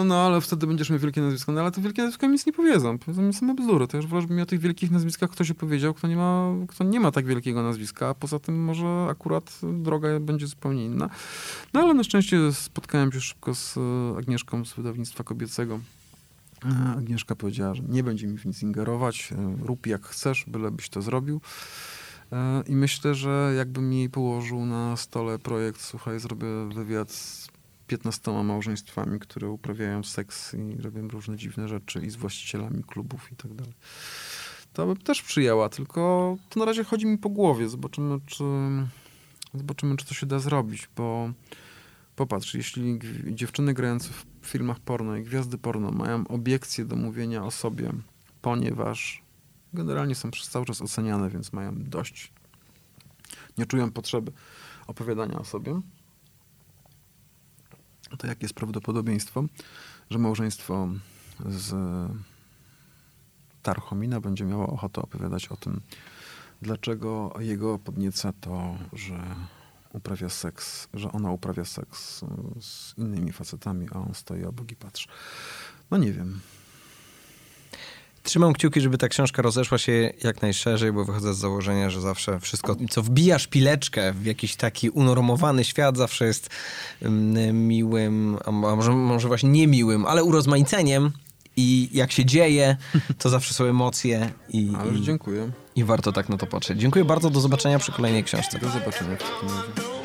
No ale wtedy będziesz miał wielkie nazwisko. No ale te wielkie nazwiska mi nic nie powiedzą. Powiedzą mi same bzdury. To już mi o tych wielkich nazwiskach ktoś opowiedział, kto nie, ma, kto nie ma tak wielkiego nazwiska, a poza tym może akurat droga będzie zupełnie inna. No ale na szczęście spotkałem się szybko z Agnieszką z wydawnictwa kobiecego. Agnieszka powiedziała, że nie będzie mi w nic ingerować, rób jak chcesz, bylebyś to zrobił. I myślę, że jakbym jej położył na stole projekt, słuchaj, zrobię wywiad z 15 małżeństwami, które uprawiają seks i robią różne dziwne rzeczy i z właścicielami klubów i tak dalej. To bym też przyjęła, tylko to na razie chodzi mi po głowie. Zobaczymy, czy, zobaczymy, czy to się da zrobić, bo popatrz, jeśli dziewczyny grające w filmach porno i gwiazdy porno mają obiekcje do mówienia o sobie, ponieważ generalnie są przez cały czas oceniane, więc mają dość, nie czują potrzeby opowiadania o sobie, to jakie jest prawdopodobieństwo, że małżeństwo z Tarchomina będzie miało ochotę opowiadać o tym, dlaczego jego podnieca to, że uprawia seks, że ona uprawia seks z innymi facetami, a on stoi obok i patrzy. No nie wiem. Trzymam kciuki, żeby ta książka rozeszła się jak najszerzej, bo wychodzę z założenia, że zawsze wszystko, co wbija szpileczkę w jakiś taki unormowany świat, zawsze jest mm, miłym, a może, może właśnie niemiłym, ale urozmaiceniem. I jak się dzieje, to zawsze są emocje. I, Ale dziękuję. I warto tak na to patrzeć. Dziękuję bardzo, do zobaczenia przy kolejnej książce. Do zobaczenia w takim razie.